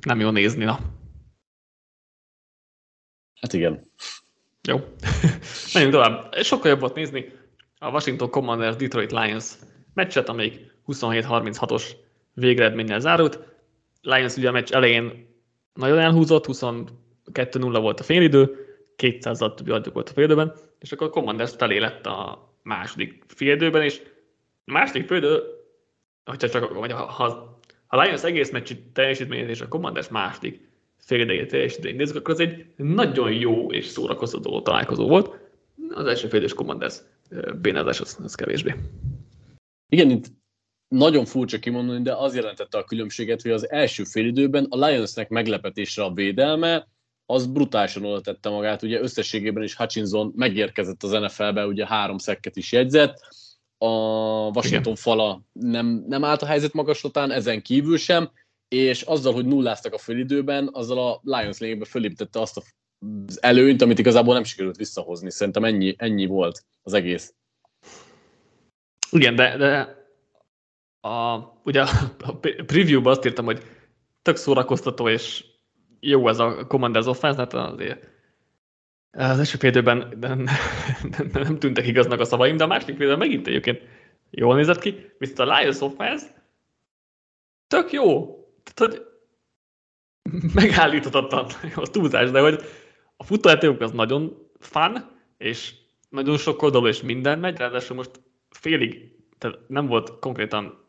nem jó nézni, na. Hát igen. Jó. Menjünk tovább. Sokkal jobb volt nézni a Washington Commanders Detroit Lions meccset, amelyik 27-36-os végeredménnyel zárult. Lions ugye a meccs elején nagyon elhúzott, 22-0 volt a félidő, 200-al többi adjuk volt a félidőben, és akkor a Commanders felé lett a második félidőben, és a második félidő, hogyha csak, vagy ha, ha, a Lions egész meccs teljesítményét és a Commanders második félidejét teljesítményét nézzük, akkor az egy nagyon jó és szórakoztató találkozó volt. Az első félidős Commanders bénázás az, az kevésbé. Igen, itt nagyon furcsa kimondani, de az jelentette a különbséget, hogy az első félidőben a Lionsnek meglepetésre a védelme, az brutálisan oda tette magát, ugye összességében is Hutchinson megérkezett az NFL-be, ugye három szekket is jegyzett, a Washington Igen. fala nem, nem állt a helyzet magaslatán, ezen kívül sem, és azzal, hogy nulláztak a fölidőben, azzal a Lions lényegben fölépítette azt az előnyt, amit igazából nem sikerült visszahozni. Szerintem ennyi, ennyi volt az egész. Igen, de, de a, ugye a preview-ban azt írtam, hogy tök szórakoztató és jó ez a Commanders offense, hát azért az első félidőben nem, nem, nem, tűntek igaznak a szavaim, de a második félidőben megint egyébként jól nézett ki, viszont a Lions offense tök jó. Tehát, hogy megállíthatatlan a túlzás, de hogy a futójátékok az nagyon fun, és nagyon sok oldalú, és minden megy, ráadásul most félig, tehát nem volt konkrétan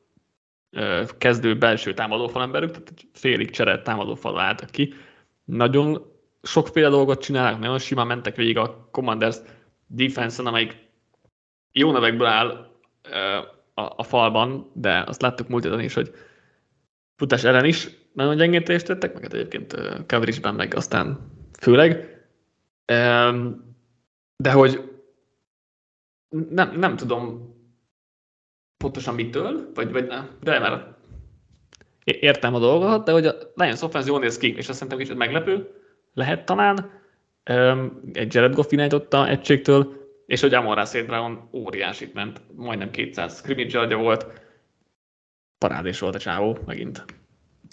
kezdő belső támadófal emberük, tehát félig cserelt támadófal álltak ki. Nagyon sokféle dolgot csinálnak, nagyon simán mentek végig a Commanders defense-en, amelyik jó nevekből áll a, falban, de azt láttuk múlt héten is, hogy futás ellen is nagyon gyengén teljesítettek, meg hát egyébként coverage meg aztán főleg. De hogy nem, nem tudom, pontosan mitől, vagy, vagy nem, de már értem a dolgot, de hogy a Lions offense jól néz ki, és azt szerintem kicsit meglepő lehet talán. Egy Jared Goff irányította egységtől, és hogy Amon St. Brown óriásit ment, majdnem 200 scrimmage adja volt, parádés volt a csávó megint.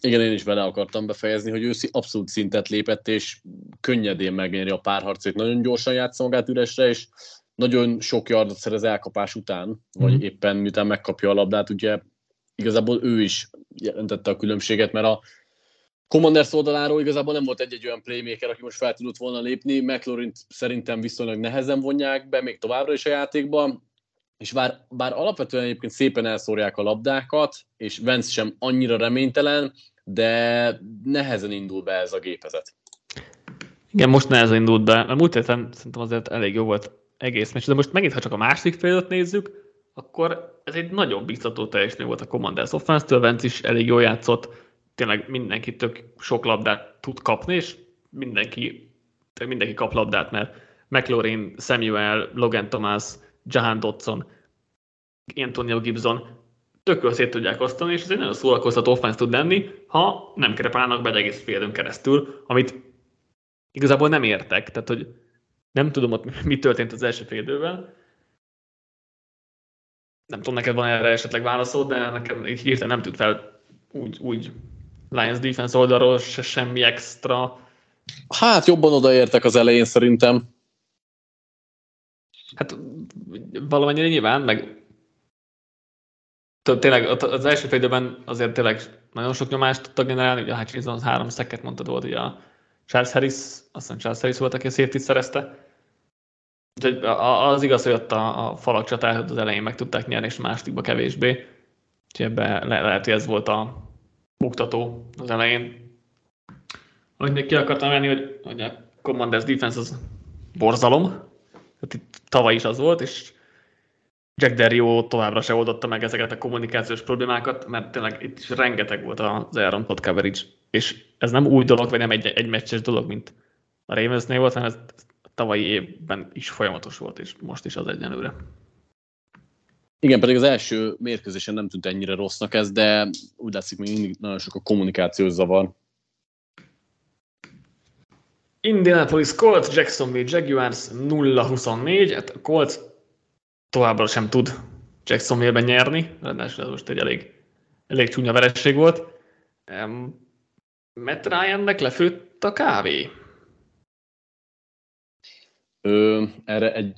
Igen, én is vele akartam befejezni, hogy ő abszolút szintet lépett, és könnyedén megnyeri a párharcét. Nagyon gyorsan játsza magát üresre, és nagyon sok yardot szerez elkapás után, vagy mm. éppen miután megkapja a labdát, ugye igazából ő is jelentette a különbséget, mert a Commanders oldaláról igazából nem volt egy-egy olyan playmaker, aki most fel tudott volna lépni, mclaurin szerintem viszonylag nehezen vonják be, még továbbra is a játékban, és bár, bár alapvetően egyébként szépen elszórják a labdákat, és Vance sem annyira reménytelen, de nehezen indul be ez a gépezet. Igen, most nehezen indult be, mert múlt héten szerintem azért elég jó volt egész meccs, de most megint, ha csak a másik félet nézzük, akkor ez egy nagyon biztató teljesítmény volt a Commanders offense-től, Vance is elég jól játszott, tényleg mindenki tök sok labdát tud kapni, és mindenki, mindenki kap labdát, mert McLaurin, Samuel, Logan Thomas, Jahan Dodson, Antonio Gibson tökről szét tudják osztani, és ez egy nagyon szórakoztató offense tud lenni, ha nem kerepálnak be egy egész félidőn keresztül, amit igazából nem értek. Tehát, hogy nem tudom ott mi történt az első fél időben. Nem tudom, neked van erre esetleg válaszod, de nekem így hirtelen nem tűnt fel úgy, úgy Lions defense oldalról se semmi extra. Hát jobban odaértek az elején szerintem. Hát valamennyire nyilván, meg tényleg az első félidőben azért tényleg nagyon sok nyomást tudtak generálni, ugye a Hutchinson három szeket mondtad volt, ugye a Charles Harris, azt hiszem Charles Harris volt, aki a safety szerezte. Úgyhogy az igaz, hogy ott a, a falak csatát az elején meg tudták nyerni, és másodikba kevésbé. Úgyhogy ebben le, lehet, hogy ez volt a buktató az elején. Hogy még ki akartam menni, hogy, hogy a Commanders defense az borzalom. Tehát itt tavaly is az volt, és Jack Derrio továbbra se oldotta meg ezeket a kommunikációs problémákat, mert tényleg itt is rengeteg volt az Pod coverage, és ez nem új dolog, vagy nem egy, egy meccses dolog, mint a Ravensnél volt, hanem ez tavalyi évben is folyamatos volt, és most is az egyenlőre. Igen, pedig az első mérkőzésen nem tűnt ennyire rossznak ez, de úgy látszik, még mindig nagyon sok a kommunikációs zavar. Indianapolis Colts, Jacksonville Jaguars 0-24, hát a Colts továbbra sem tud Jacksonville-ben nyerni, ráadásul ez most egy elég, elég csúnya veresség volt. Um, Matt Ryannek lefőtt a kávé. Ö, erre egy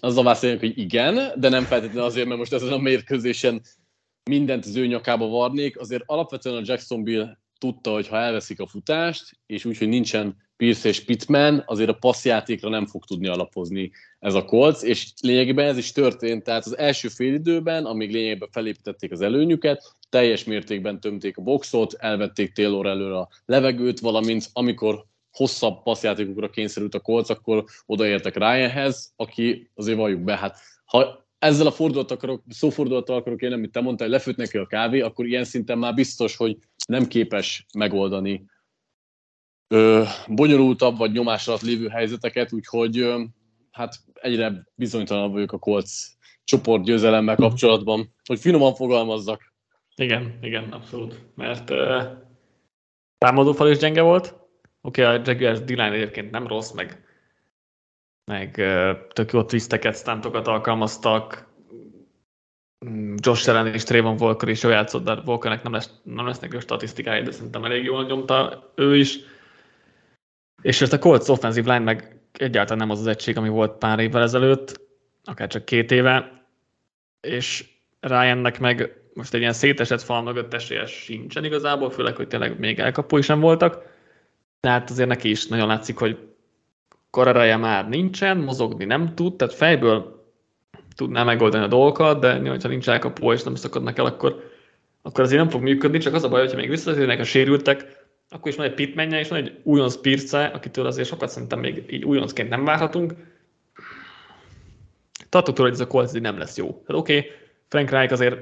az a válaszoljuk, hogy igen, de nem feltétlenül azért, mert most ezen a mérkőzésen mindent az ő nyakába varnék. Azért alapvetően a Jacksonville tudta, hogy ha elveszik a futást, és úgy, hogy nincsen Pierce és Pittman, azért a passzjátékra nem fog tudni alapozni ez a kolc, és lényegében ez is történt, tehát az első fél időben, amíg lényegében felépítették az előnyüket, teljes mértékben tömték a boxot, elvették Taylor előre a levegőt, valamint amikor hosszabb passzjátékokra kényszerült a kolc, akkor odaértek Ryanhez, aki azért valljuk be, hát ha ezzel a fordulattal akarok, szófordulattal akarok én, amit te mondtál, hogy lefőtt neki a kávé, akkor ilyen szinten már biztos, hogy nem képes megoldani ö, bonyolultabb vagy nyomás alatt lévő helyzeteket, úgyhogy ö, hát egyre bizonytalanabb vagyok a Colts csoport győzelemmel mhm. kapcsolatban, hogy finoman fogalmazzak. Igen, igen, abszolút. Mert uh, támadófal is gyenge volt, Oké, okay, a Jaguars d egyébként nem rossz, meg, meg tök jó twisteket, stuntokat alkalmaztak. Mm, Josh Allen és Trayvon Volker is jól játszott, de Volkernek nem, lesz, nem lesznek jó statisztikái, de szerintem elég jól nyomta ő is. És ezt a Colts offensive line meg egyáltalán nem az az egység, ami volt pár évvel ezelőtt, akár csak két éve, és Ryannek meg most egy ilyen szétesett fal mögött esélye sincsen igazából, főleg, hogy tényleg még elkapói sem voltak. Tehát azért neki is nagyon látszik, hogy kararaja már nincsen, mozogni nem tud, tehát fejből tudná megoldani a dolgokat, de ha nincs elkapó és nem szakadnak el, akkor, akkor azért nem fog működni, csak az a baj, hogyha még visszatérnek a sérültek, akkor is van egy pitmenje, és van egy újonc Pirce, akitől azért sokat szerintem még így újoncként nem várhatunk. Tartok tőle, hogy ez a Colts nem lesz jó. Tehát oké, okay, Frank Reich azért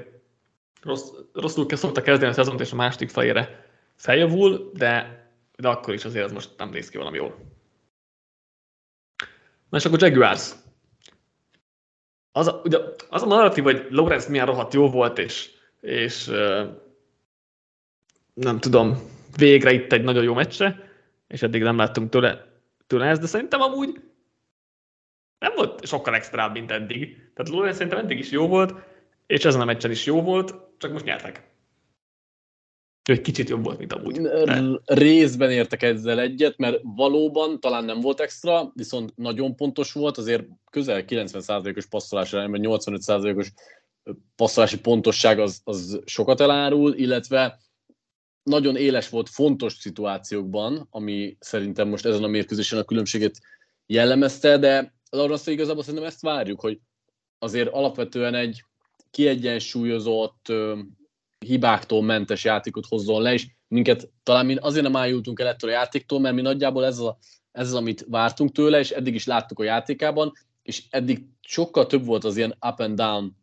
rossz, rosszul szokta kezdeni a szezont, és a második fejére feljavul, de de akkor is azért ez most nem néz ki valami jól. Na és akkor Jaguars. Az a, ugye, az a narratív, hogy Lorenz milyen rohadt jó volt, és, és nem tudom, végre itt egy nagyon jó meccse, és eddig nem láttunk tőle, tőle ezt, de szerintem amúgy nem volt sokkal extrább, mint eddig. Tehát Lorenz szerintem eddig is jó volt, és ezen a meccsen is jó volt, csak most nyertek. Egy kicsit jobb volt, mint amúgy. Részben értek ezzel egyet, mert valóban talán nem volt extra, viszont nagyon pontos volt, azért közel 90%-os passzolás ellenben 85%-os passzolási pontosság az, az sokat elárul, illetve nagyon éles volt fontos szituációkban, ami szerintem most ezen a mérkőzésen a különbséget jellemezte, de arra azt igazából szerintem ezt várjuk, hogy azért alapvetően egy kiegyensúlyozott, hibáktól mentes játékot hozzon le, és minket talán mi azért nem ájultunk el ettől a játéktól, mert mi nagyjából ez, a, ez az, amit vártunk tőle, és eddig is láttuk a játékában, és eddig sokkal több volt az ilyen up and down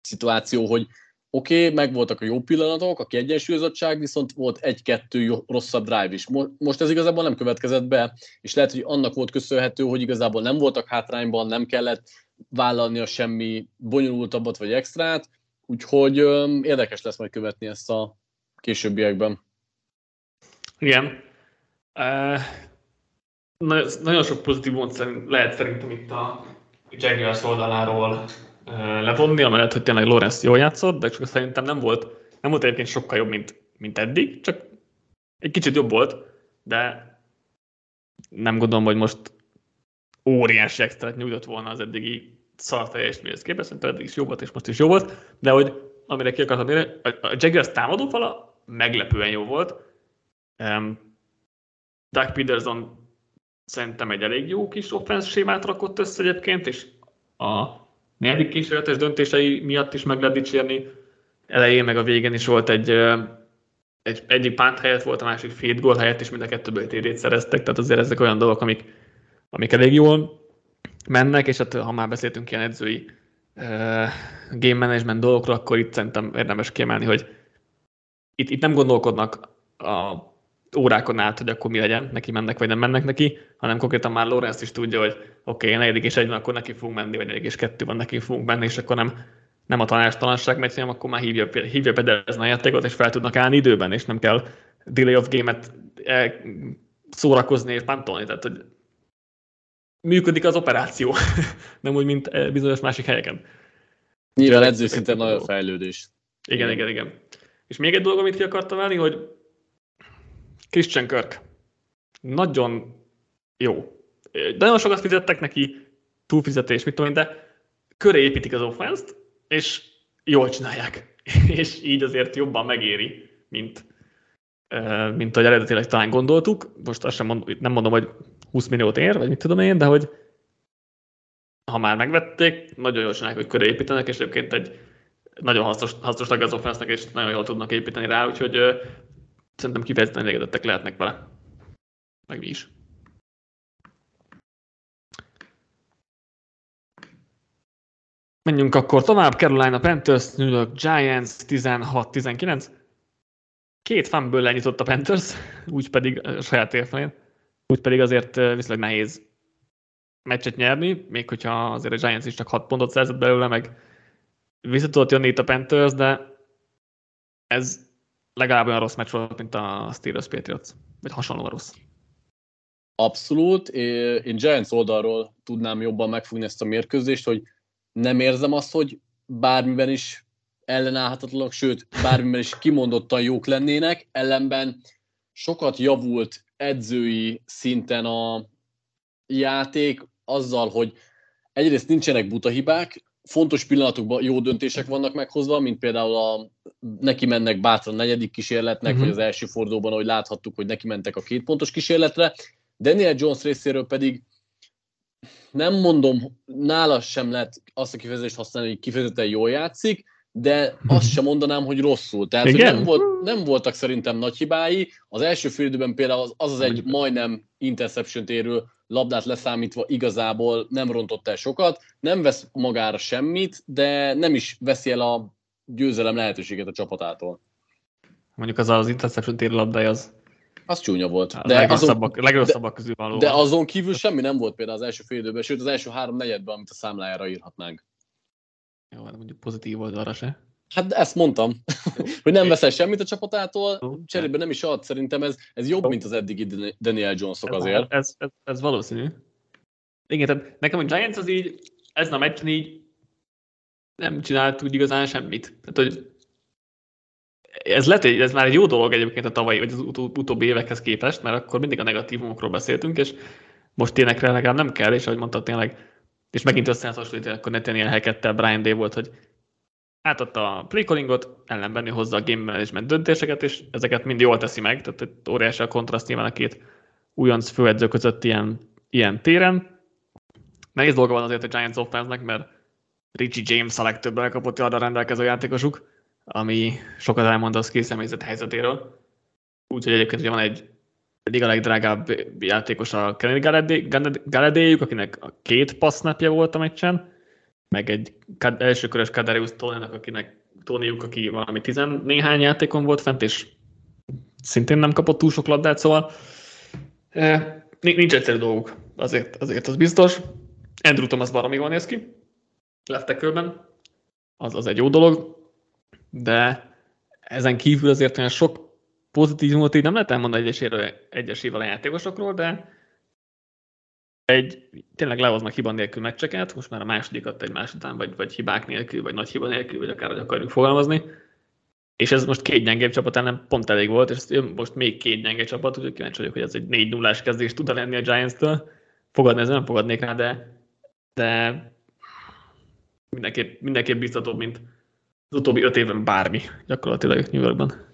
szituáció, hogy oké, okay, megvoltak a jó pillanatok, a kiegyensúlyozottság, viszont volt egy-kettő rosszabb drive is. Most ez igazából nem következett be, és lehet, hogy annak volt köszönhető, hogy igazából nem voltak hátrányban, nem kellett vállalni a semmi bonyolultabbat vagy extrát, Úgyhogy ö, érdekes lesz majd követni ezt a későbbiekben. Igen. Uh, nagyon sok pozitívumot szerint, lehet szerintem itt a Jaguars oldaláról uh, levonni, amellett, hogy tényleg Lorenz jól játszott, de csak szerintem nem volt, nem volt egyébként sokkal jobb, mint, mint eddig, csak egy kicsit jobb volt, de nem gondolom, hogy most óriási extrát nyújtott volna az eddigi szar teljesítményhez képest, szerintem eddig is jó volt, és most is jó volt, de hogy amire ki akartam érni, a Jaguars támadó fala meglepően jó volt. Um, Doug Peterson szerintem egy elég jó kis offense sémát rakott össze egyébként, és a negyedik kísérletes döntései miatt is meg lehet dicsérni. Elején meg a végén is volt egy, egy egyik pánt helyett volt, a másik field goal helyett, és mind a kettőből térét szereztek, tehát azért ezek olyan dolgok, amik, amik elég jól mennek, és hát ha már beszéltünk ilyen edzői uh, game management dolgokról, akkor itt szerintem érdemes kiemelni, hogy itt, itt nem gondolkodnak a órákon át, hogy akkor mi legyen, neki mennek vagy nem mennek neki, hanem konkrétan már Lorenz is tudja, hogy oké, okay, negyedik és egy van, akkor neki fogunk menni, vagy negyedik és kettő van, neki fogunk menni, és akkor nem, nem a tanástalanság megy, hanem akkor már hívja, hívja Pedersen a játékot, és fel tudnak állni időben, és nem kell delay of game-et eh, szórakozni és pantolni. Tehát, hogy működik az operáció, nem úgy, mint eh, bizonyos másik helyeken. Nyilván edző szinten nagyon fejlődés. Igen, igen, igen. És még egy dolog, amit ki akartam venni, hogy Christian Kirk. Nagyon jó. Nagyon sokat fizettek neki, túlfizetés, mit tudom de köré építik az offense és jól csinálják. és így azért jobban megéri, mint, mint ahogy eredetileg talán gondoltuk. Most azt sem mondom, nem mondom, hogy 20 milliót ér, vagy mit tudom én, de hogy ha már megvették, nagyon jól csinálják, hogy köré építenek, és egyébként egy nagyon hasznos, hasznos tag az offense és nagyon jól tudnak építeni rá, úgyhogy szerintem kifejezetten elégedettek lehetnek vele. Meg mi is. Menjünk akkor tovább. Carolina Panthers, New York Giants 16-19. Két fanből lenyitott a Panthers, úgy pedig a saját érfelén. Úgy pedig azért viszonylag nehéz meccset nyerni, még hogyha azért a Giants is csak 6 pontot szerzett belőle, meg vissza tudott jönni itt a Panthers, de ez legalább olyan rossz meccs volt, mint a Steelers Patriots, vagy hasonlóan rossz. Abszolút. Én Giants oldalról tudnám jobban megfogni ezt a mérkőzést, hogy nem érzem azt, hogy bármiben is ellenállhatatlanak, sőt, bármiben is kimondottan jók lennének, ellenben sokat javult edzői szinten a játék azzal, hogy egyrészt nincsenek buta hibák, fontos pillanatokban jó döntések vannak meghozva, mint például a neki mennek bátran negyedik kísérletnek, uh-huh. vagy az első fordulóban, ahogy láthattuk, hogy neki mentek a két pontos kísérletre. Daniel Jones részéről pedig nem mondom, nála sem lehet azt a kifejezést használni, hogy kifejezetten jól játszik, de azt sem mondanám, hogy rosszul. Tehát hogy nem, volt, nem voltak szerintem nagy hibái. Az első fél időben például az az, az egy majdnem interception érő labdát leszámítva igazából nem rontott el sokat, nem vesz magára semmit, de nem is veszi el a győzelem lehetőséget a csapatától. Mondjuk az az interception térő labdája az az csúnya volt. A de legrosszabbak, azon, legrosszabbak közül való. De azon kívül semmi nem volt például az első fél időben, sőt az első három negyedben, amit a számlájára írhatnánk. Jó, hát mondjuk pozitív volt arra se. Hát ezt mondtam, hogy nem veszel semmit a csapatától, cserébe nem is ad. Szerintem ez, ez jobb, mint az eddigi Daniel Jonesok azért. Ez, ez, ez valószínű. Igen, tehát nekem a Giants az így, ez a meccs így nem csinált úgy igazán semmit. Tehát, hogy ez hogy ez már egy jó dolog egyébként a tavalyi, vagy az ut- utóbbi évekhez képest, mert akkor mindig a negatívumokról beszéltünk, és most tényekre legalább nem kell, és ahogy mondtad, tényleg, és megint összehasonlítani, akkor Nathaniel Hackettel Brian Day volt, hogy átadta a playcallingot, ellenben hozza a game management döntéseket, és ezeket mind jól teszi meg, tehát óriási a kontraszt nyilván a két újonc főedző között ilyen, ilyen téren. Nehéz dolga van azért a Giants offense mert Richie James a legtöbb elkapott arra rendelkező játékosuk, ami sokat elmond az készszemélyzet helyzetéről. Úgyhogy egyébként ugye van egy liga legdrágább játékos a Kenny Galadéjuk, akinek a két passznapja volt a meccsen, meg egy elsőkörös Kadarius Tóninak, akinek Tóniuk, aki valami tizen néhány játékon volt fent, és szintén nem kapott túl sok labdát, szóval eh, nincs egyszerű dolguk, azért, azért az biztos. Andrew Thomas baromi jól néz ki, leftekőben, az, az egy jó dolog, de ezen kívül azért olyan sok pozitívumot így nem lehet elmondani egyeséről, egyesével a játékosokról, de egy tényleg lehoznak hiba nélkül meccseket, most már a másodikat egy után, vagy, vagy hibák nélkül, vagy nagy hiba nélkül, vagy akár hogy akarjuk fogalmazni. És ez most két gyengébb csapat ellen pont elég volt, és most még két gyenge csapat, úgyhogy kíváncsi vagyok, hogy ez egy 4 0 kezdés tud lenni a Giants-től. Fogadni ez nem fogadnék rá, de, de mindenképp, mindenképp biztatóbb, mint az utóbbi öt évben bármi gyakorlatilag New Yorkban.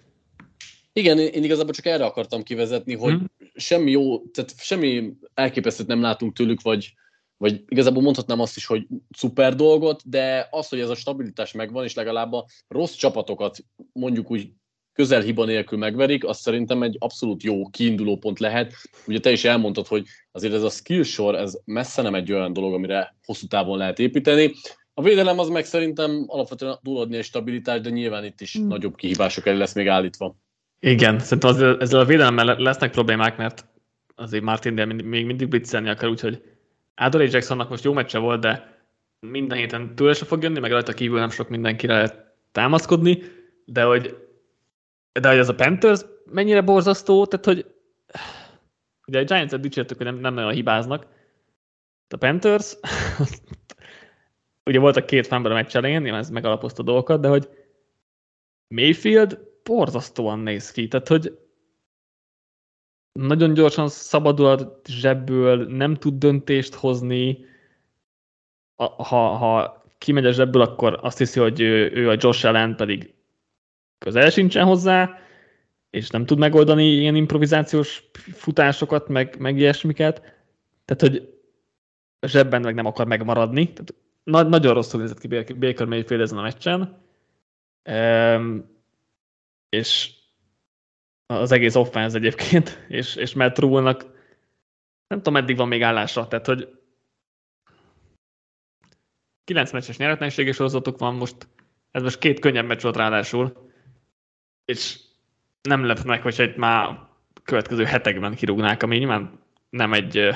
Igen, én igazából csak erre akartam kivezetni, hogy hmm. semmi jó, tehát semmi elképesztőt nem látunk tőlük, vagy, vagy igazából mondhatnám azt is, hogy szuper dolgot, de az, hogy ez a stabilitás megvan, és legalább a rossz csapatokat mondjuk úgy közelhiba nélkül megverik, az szerintem egy abszolút jó kiinduló pont lehet. Ugye te is elmondtad, hogy azért ez a skill sor, ez messze nem egy olyan dolog, amire hosszú távon lehet építeni. A védelem az meg szerintem alapvetően túladni egy stabilitás, de nyilván itt is hmm. nagyobb kihívások elé lesz még állítva. Igen, szerintem az, ezzel a védelemmel lesznek problémák, mert azért Martin de még mindig blitzelni akar, úgyhogy Adore Jacksonnak most jó meccse volt, de minden héten tőle se fog jönni, meg rajta kívül nem sok mindenkire lehet támaszkodni, de hogy, de hogy az a Panthers mennyire borzasztó, tehát hogy ugye a Giants-et dicsértük, hogy nem, nem nagyon hibáznak, a Panthers ugye voltak két fánban a meccs elején, ez megalapozta dolgokat, de hogy Mayfield borzasztóan néz ki, tehát hogy nagyon gyorsan szabadul a zsebből, nem tud döntést hozni, ha, ha kimegy a zsebből, akkor azt hiszi, hogy ő, ő a Josh Allen pedig közel sincsen hozzá, és nem tud megoldani ilyen improvizációs futásokat, meg, meg ilyesmiket. Tehát, hogy a zsebben meg nem akar megmaradni. Tehát, na, nagyon rosszul nézett ki Baker Mayfield ezen a meccsen. Um, és az egész offense egyébként, és, és Matt Rule-nak nem tudom, meddig van még állása, tehát hogy 9 meccses nyeretlenséges sorozatok van most, ez most két könnyebb meccs volt ráadásul, és nem lep meg, hogy egy már következő hetekben kirúgnák, ami nyilván nem egy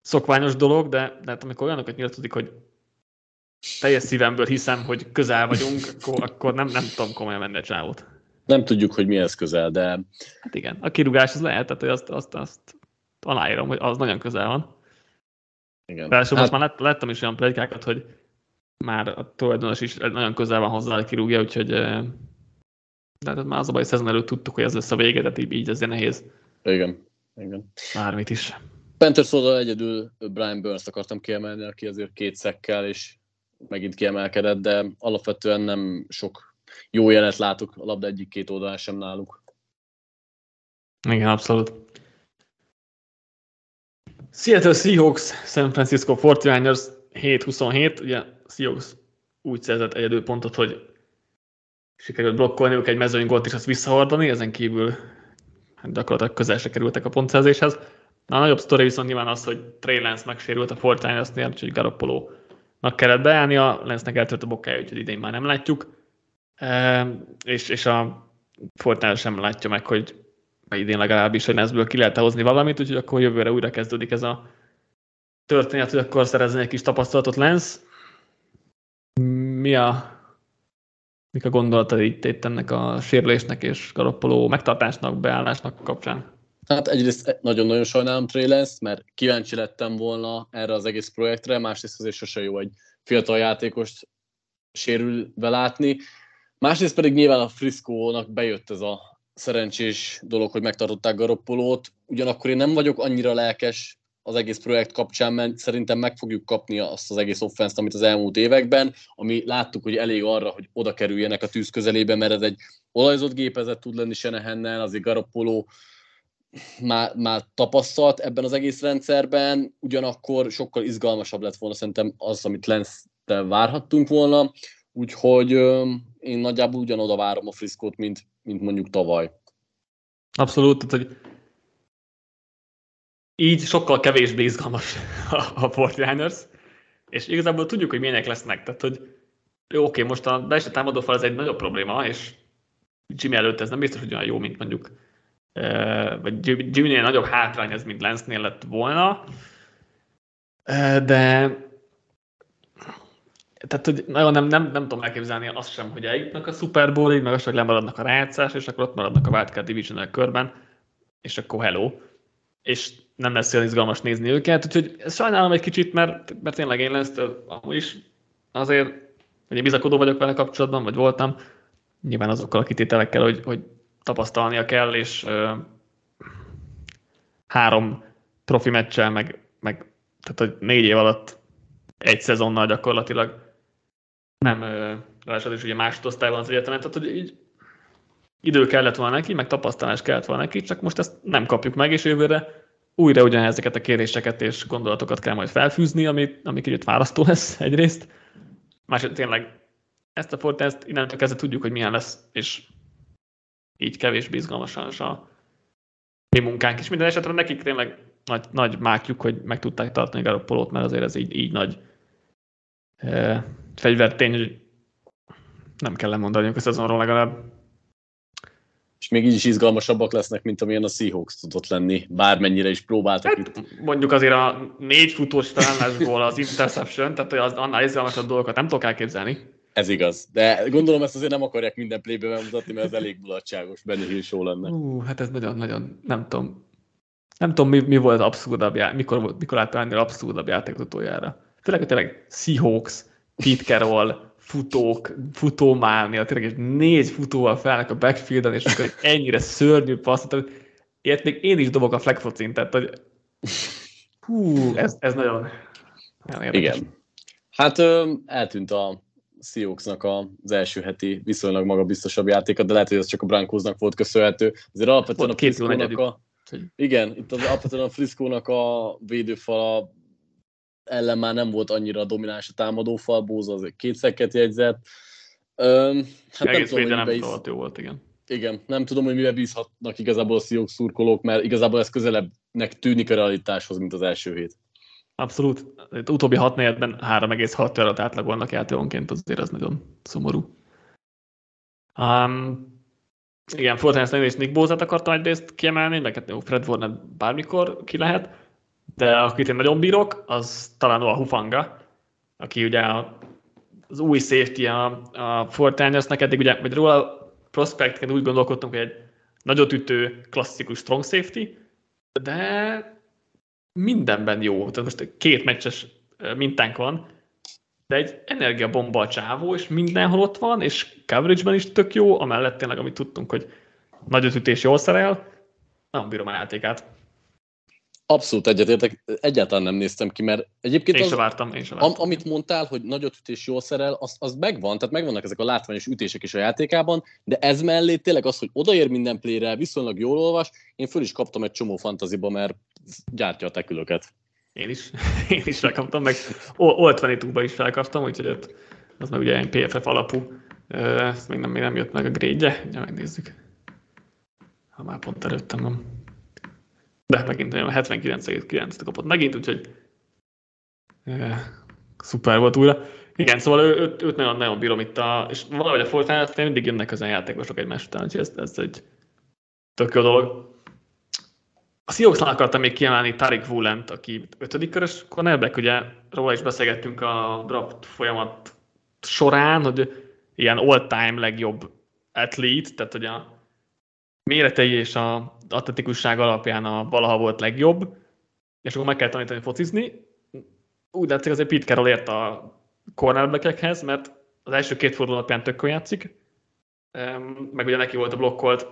szokványos dolog, de, de hát amikor olyanokat nyilatkozik, hogy teljes szívemből hiszem, hogy közel vagyunk, akkor, akkor nem, nem tudom komolyan menni a csávot. Nem tudjuk, hogy mi ez közel, de... Hát igen, a kirúgás az lehet, tehát hogy azt, azt, azt aláírom, hogy az nagyon közel van. Igen. Ráadásul hát... most már lett, lettem is olyan plegykákat, hogy már a tulajdonos is nagyon közel van hozzá, hogy kirúgja, úgyhogy de hát már az a baj, szezon előtt tudtuk, hogy ez lesz a vége, tehát így, így azért nehéz. Igen. Igen. Bármit is. Panthers oldal egyedül Brian Burns akartam kiemelni, aki azért két szekkel és megint kiemelkedett, de alapvetően nem sok jó jelet látok a labda egyik-két oldalán sem náluk. Igen, abszolút. Seattle Seahawks, San Francisco 49ers 7-27, ugye Seahawks úgy szerzett egyedül pontot, hogy sikerült blokkolniuk egy mezőny gólt és azt visszahordani, ezen kívül hát gyakorlatilag közel se kerültek a pontszerzéshez. Na, a nagyobb sztori viszont nyilván az, hogy Trey Lance megsérült a Fortinersnél, úgyhogy Garoppolo kellett beállnia, Lance-nek eltört a bokája, úgyhogy idén már nem látjuk. E, és, és a Fortnite sem látja meg, hogy idén legalábbis, hogy Lance-ből ki lehet hozni valamit, úgyhogy akkor jövőre újra kezdődik ez a történet, hogy akkor szerezni egy kis tapasztalatot Lance. Mi a, mik a gondolatad itt, itt ennek a sérülésnek és Garoppoló megtartásnak, beállásnak kapcsán? Hát egyrészt nagyon-nagyon sajnálom Trey Lance, mert kíváncsi lettem volna erre az egész projektre, másrészt azért sose jó egy fiatal játékost sérülve látni. Másrészt pedig nyilván a Frisco-nak bejött ez a szerencsés dolog, hogy megtartották Garoppolót, ugyanakkor én nem vagyok annyira lelkes az egész projekt kapcsán, mert szerintem meg fogjuk kapni azt az egész offenszt, amit az elmúlt években, ami láttuk, hogy elég arra, hogy oda kerüljenek a tűz közelébe, mert ez egy olajzott gépezet tud lenni Senehennel, azért Garoppolo már, már tapasztalt ebben az egész rendszerben, ugyanakkor sokkal izgalmasabb lett volna szerintem az, amit Lenstel várhattunk volna, úgyhogy én nagyjából ugyanoda várom a friszkót, mint, mint mondjuk tavaly. Abszolút, tehát hogy így sokkal kevésbé izgalmas a 49ers, és igazából tudjuk, hogy milyenek lesznek, tehát hogy jó, oké, most a belső támadófal ez egy nagyobb probléma, és Jimmy előtt ez nem biztos, hogy olyan jó, mint mondjuk vagy Jimmy-nél nagyobb hátrány ez, mint Lance-nél lett volna, de tehát, hogy nagyon nem, nem, nem tudom elképzelni azt sem, hogy eljutnak a Super Bowl-ig, meg azt, hogy lemaradnak a rájátszás, és akkor ott maradnak a Wildcard division körben, és akkor hello. És nem lesz olyan izgalmas nézni őket, úgyhogy sajnálom egy kicsit, mert, mert tényleg én lesz, amúgy is azért, hogy én bizakodó vagyok vele kapcsolatban, vagy voltam, nyilván azokkal a kitételekkel, hogy, hogy tapasztalnia kell, és ö, három profi meccsel, meg, meg tehát hogy négy év alatt egy szezonnal gyakorlatilag nem ráadásul is ugye másodosztályban az egyetemen, tehát hogy így idő kellett volna neki, meg tapasztalás kellett volna neki, csak most ezt nem kapjuk meg, és jövőre újra ugyanezeket a kéréseket és gondolatokat kell majd felfűzni, ami, ami kicsit választó lesz egyrészt. Másrészt tényleg ezt a Fortnite innentől kezdve tudjuk, hogy milyen lesz, és így kevés bizgalmasan a mi munkánk is. Minden esetre nekik tényleg nagy, nagy mákjuk, hogy meg tudták tartani Garoppolót, mert azért ez így, így nagy e, fegyvertény, hogy nem kell lemondaniuk a szezonról legalább. És még így is izgalmasabbak lesznek, mint amilyen a Seahawks tudott lenni, bármennyire is próbáltak hát, itt. Mondjuk azért a négy futós találásból az interception, tehát az annál izgalmasabb dolgokat nem tudok elképzelni. Ez igaz, de gondolom ezt azért nem akarják minden playbe bemutatni, mert ez elég mulatságos, Benny Hill show lenne. Ú, hát ez nagyon-nagyon, nem tudom, nem tudom, mi, mi volt abszurdabb játék, mikor, mikor láttam ennél abszurdabb játékot utoljára. Tényleg, tényleg Seahawks, Pete Carroll, futók, futómánia, tényleg egy négy futóval felnek a backfielden, és akkor ennyire szörnyű passzot, ilyet még én is dobok a flagfocin, tehát hogy hú, ez, ez nagyon, nagyon érdekes. Igen. Hát ö, eltűnt a Seahawksnak az első heti viszonylag magabiztosabb játéka, de lehet, hogy ez csak a Brankosnak volt köszönhető. Azért alapvetően a Frisco-nak a, igen, itt az alapvetően a Frisco-nak a védőfala ellen már nem volt annyira domináns a támadófal, Bóza azért kétszeket jegyzett. Öm, hát Egész nem tudom, hogy is... jó volt, igen. Igen, nem tudom, hogy mivel bízhatnak igazából a Seahawks szurkolók, mert igazából ez közelebbnek tűnik a realitáshoz, mint az első hét. Abszolút. Itt utóbbi hat negyedben 3,6 alatt átlagolnak játékonként, azért az nagyon szomorú. Um, igen, Fortnite és Nick Bózát akartam egyrészt kiemelni, meg hát Fred Warner bármikor ki lehet, de akit én nagyon bírok, az talán a Hufanga, aki ugye az új safety a, a Fortnite-nak, eddig ugye, vagy róla prospectként úgy gondolkodtunk, hogy egy nagyot ütő, klasszikus strong safety, de mindenben jó. Tehát most két meccses mintánk van, de egy energiabomba a csávó, és mindenhol ott van, és coverage-ben is tök jó, amellett tényleg, amit tudtunk, hogy nagy ütés jól szerel, nem bírom a játékát. Abszolút egyetértek, egyáltalán nem néztem ki, mert egyébként én az, vártam, én vártam. Am, amit mondtál, hogy nagy ütés jól szerel, az, az megvan, tehát megvannak ezek a látványos ütések is a játékában, de ez mellé tényleg az, hogy odaér minden playre, viszonylag jól olvas, én föl is kaptam egy csomó fantaziba, mert gyártja a tekülöket. Én is, én is felkaptam, meg Old 22 is felkaptam, úgyhogy ott, az meg ugye egy PFF alapú, ezt még nem, még nem jött meg a grade ugye megnézzük. Ha már pont előttem van. De megint olyan 79,9-et kapott megint, úgyhogy e, szuper volt újra. Igen, szóval ő, őt, őt nagyon, nagyon bírom itt, a, és valahogy a Fortnite mindig jönnek az játékosok egymás után, úgyhogy ez, ez egy tök jó dolog. A Seahawksnál akartam még kiemelni Tarik Wulent, aki ötödik körös cornerback, ugye róla is beszélgettünk a draft folyamat során, hogy ilyen all-time legjobb athlete, tehát hogy a méretei és a atletikusság alapján a valaha volt legjobb, és akkor meg kell tanítani focizni. Úgy látszik, azért Pete Carroll ért a cornerbackekhez, mert az első két forduló alapján tök játszik, meg ugye neki volt a blokkolt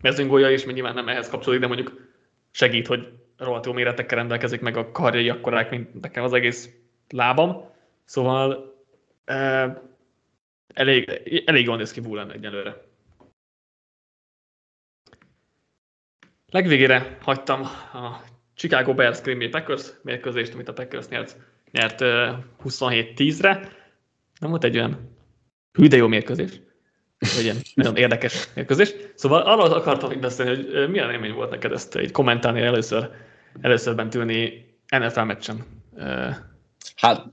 mezőngolja is, mert nyilván nem ehhez kapcsolódik, de mondjuk segít, hogy rohadt jó méretekkel rendelkezik, meg a karjai akkorák, mint nekem az egész lábam. Szóval elég, elég jól néz ki Bullen egyelőre. Legvégére hagytam a Chicago Bears Green Bay Packers mérkőzést, amit a Packers nyert, nyert 27-10-re. Nem volt egy olyan hű, de jó mérkőzés. Vagy ilyen nagyon érdekes mérkőzés. Szóval arról akartam még beszélni, hogy milyen élmény volt neked ezt egy kommentálni először, először bent ülni NFL meccsen. Hát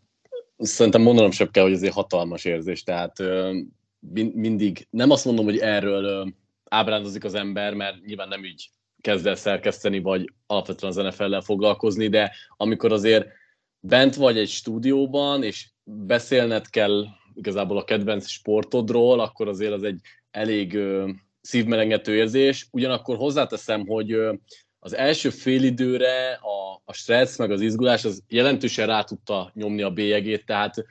szerintem mondanom sem kell, hogy ez egy hatalmas érzés, tehát mindig, nem azt mondom, hogy erről ábrándozik az ember, mert nyilván nem úgy kezd el szerkeszteni, vagy alapvetően az NFL-lel foglalkozni, de amikor azért bent vagy egy stúdióban, és beszélned kell igazából a kedvenc sportodról, akkor azért az egy elég ö, szívmelengető érzés. Ugyanakkor hozzáteszem, hogy ö, az első félidőre a, a stressz meg az izgulás az jelentősen rá tudta nyomni a bélyegét, tehát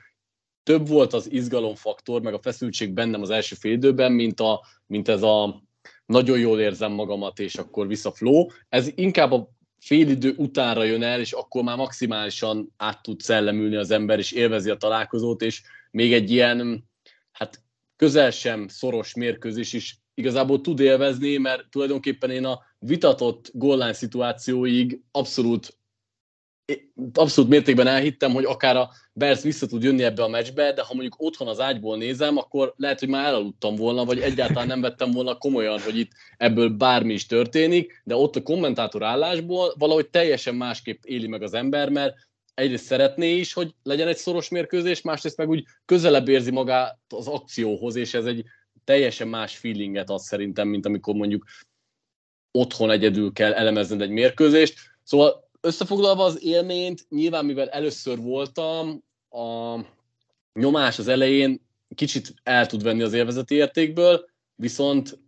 több volt az izgalomfaktor, meg a feszültség bennem az első félidőben, mint, a, mint ez a nagyon jól érzem magamat, és akkor vissza flow. Ez inkább a fél idő utánra jön el, és akkor már maximálisan át tud szellemülni az ember, és élvezi a találkozót, és még egy ilyen, hát közel sem szoros mérkőzés is igazából tud élvezni, mert tulajdonképpen én a vitatott gollán szituációig abszolút abszolút mértékben elhittem, hogy akár a Bears vissza tud jönni ebbe a meccsbe, de ha mondjuk otthon az ágyból nézem, akkor lehet, hogy már elaludtam volna, vagy egyáltalán nem vettem volna komolyan, hogy itt ebből bármi is történik, de ott a kommentátor állásból valahogy teljesen másképp éli meg az ember, mert egyrészt szeretné is, hogy legyen egy szoros mérkőzés, másrészt meg úgy közelebb érzi magát az akcióhoz, és ez egy teljesen más feelinget ad szerintem, mint amikor mondjuk otthon egyedül kell elemezned egy mérkőzést. Szóval összefoglalva az élményt, nyilván mivel először voltam, a nyomás az elején kicsit el tud venni az élvezeti értékből, viszont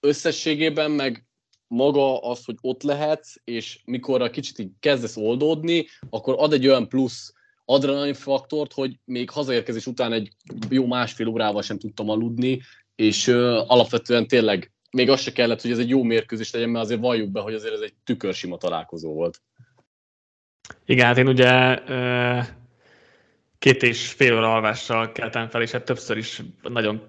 összességében meg maga az, hogy ott lehetsz, és mikor a kicsit így kezdesz oldódni, akkor ad egy olyan plusz adrenalin faktort, hogy még hazaérkezés után egy jó másfél órával sem tudtam aludni, és ö, alapvetően tényleg még az se kellett, hogy ez egy jó mérkőzés legyen, mert azért valljuk be, hogy azért ez egy tükörsima találkozó volt. Igen, hát én ugye két és fél óra alvással keltem fel, és hát többször is nagyon,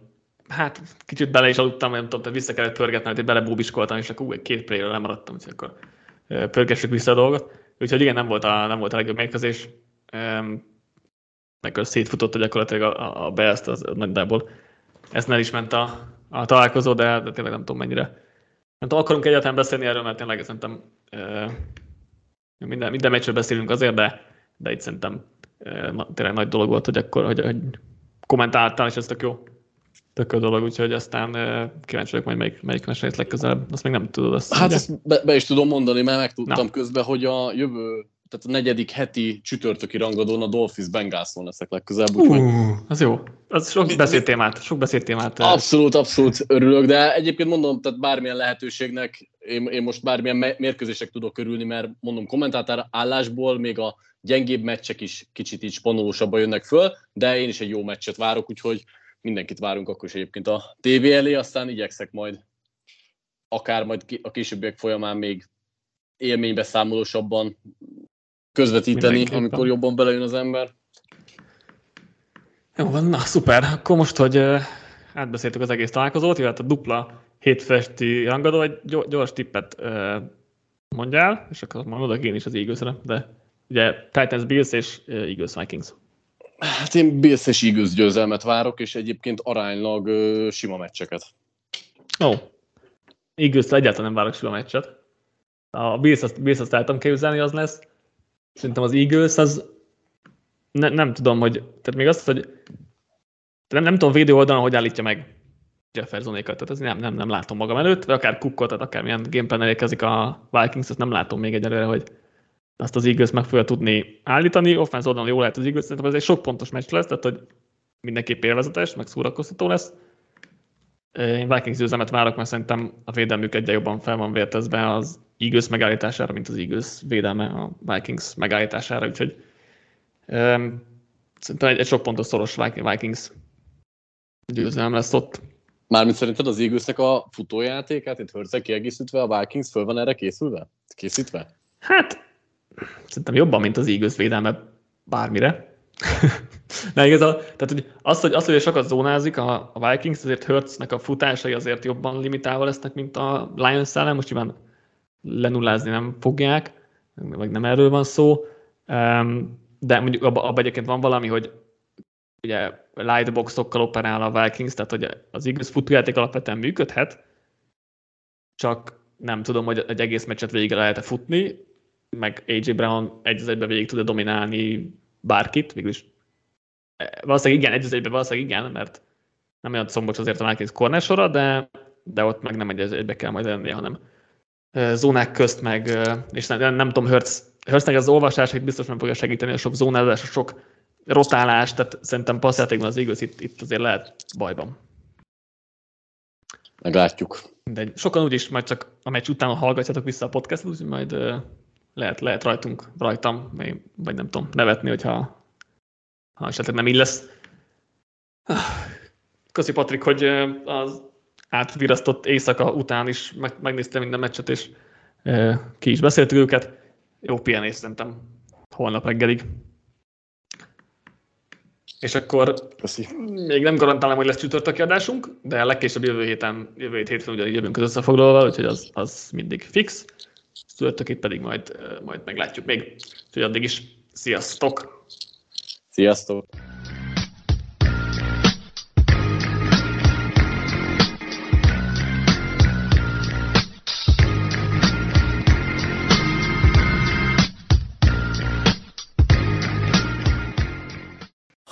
hát kicsit bele is aludtam, nem tudom, vissza kellett pörgetnem, hogy belebúbiskoltam, és akkor ú, két préről lemaradtam, úgyhogy akkor pörgessük vissza a dolgot. Úgyhogy igen, nem volt a, nem volt a legjobb mérkőzés. Meg szétfutott gyakorlatilag a, a Beast az nagyjából. Ez el is ment a, a találkozó, de, de tényleg nem tudom mennyire. Nem tudom, akarunk egyáltalán beszélni erről, mert tényleg szerintem minden, minden meccsről beszélünk azért, de, de itt szerintem tényleg nagy dolog volt, hogy akkor hogy, hogy kommentáltál, és ez tök jó, tök jó dolog, úgyhogy aztán kíváncsi vagyok majd melyik, melyik mesélsz legközelebb, azt még nem tudod. Azt hát ezt be, be, is tudom mondani, mert megtudtam Na. közben, hogy a jövő tehát a negyedik heti csütörtöki rangadón a Dolphins Bengalson leszek legközelebb. Uh, az jó. Az sok beszédtémát, sok beszédtémát. Abszolút, abszolút örülök, de egyébként mondom, tehát bármilyen lehetőségnek, én, én most bármilyen mérkőzések tudok körülni, mert mondom, kommentátor állásból még a gyengébb meccsek is kicsit így spanolósabban jönnek föl, de én is egy jó meccset várok, úgyhogy mindenkit várunk akkor is egyébként a tévé elé, aztán igyekszek majd akár majd a későbbiek folyamán még élménybe számolósabban közvetíteni, amikor jobban belejön az ember. Jó van, na szuper. Akkor most, hogy átbeszéltük az egész találkozót, illetve a dupla hétfesti rangadó, egy gyors tippet mondjál, és akkor mondok én is az eagles de ugye Titans, Bills és Eagles Vikings. Hát én Bills és Eagles győzelmet várok, és egyébként aránylag sima meccseket. Ó, oh. Eagles egyáltalán nem várok sima meccset. A Bills azt, Bills azt tudom képzelni, az lesz. Szerintem az Eagles az ne, nem tudom, hogy, tehát még azt, hogy nem, nem tudom védő oldalon, hogy állítja meg Jeffersonékat, tehát ez nem, nem, nem látom magam előtt, vagy akár Cookot, tehát akár milyen gameplan érkezik a Vikings, azt nem látom még egyelőre, hogy azt az Eagles meg fogja tudni állítani. Offense oldalon jó lehet az Eagles, szerintem ez egy sok pontos meccs lesz, tehát hogy mindenképp élvezetes, meg szórakoztató lesz. Én Vikings győzelmet várok, mert szerintem a védelmük egyre jobban fel van vértezve az Eagles megállítására, mint az Eagles védelme a Vikings megállítására, úgyhogy um, szerintem egy, egy sok pontos szoros Vikings győzelem lesz ott. Mármint szerinted az Eaglesnek a futójátékát, itt Hörzel kiegészítve, a Vikings föl van erre készülve? Készítve? Hát, szerintem jobban, mint az Eagles védelme bármire. Na igaz, tehát hogy az, hogy, az, hogy sokat zónázik a, a Vikings, azért Hurtsnek a futásai azért jobban limitálva lesznek, mint a Lions ellen, most nyilván lenullázni nem fogják, vagy nem erről van szó, de mondjuk abban abba egyébként van valami, hogy ugye lightboxokkal operál a Vikings, tehát hogy az Eagles futójáték alapvetően működhet, csak nem tudom, hogy egy egész meccset végig lehet-e futni, meg AJ Brown egy egybe végig tud dominálni bárkit, végülis e, valószínűleg igen, egy az egybe valószínűleg igen, mert nem olyan szombocs azért a Vikings corner de, de ott meg nem egy egybe kell majd lennie, hanem zónák közt, meg, és nem, nem tudom, Hertz, Hertznek az olvasás hogy biztos nem fogja segíteni, a sok zónázás, a sok rotálás, tehát szerintem passzjátékban az igaz, itt, itt azért lehet bajban. Meglátjuk. De sokan úgyis majd csak a meccs után hallgatjátok vissza a podcastot, úgyhogy majd lehet, lehet rajtunk, rajtam, vagy nem tudom, nevetni, hogyha ha esetleg nem így lesz. Köszi Patrik, hogy az átvirasztott éjszaka után is meg, megnéztem minden meccset, és ki is beszéltük őket. jó pihenés szerintem holnap reggelig. És akkor Köszi. még nem garantálom, hogy lesz csütörtöki adásunk, de legkésőbb jövő héten, jövő hét hétfőn ugyanígy jövünk az összefoglalóval, úgyhogy az, az mindig fix. Csütörtökét pedig majd, majd meglátjuk még. Úgyhogy addig is sziasztok! Sziasztok!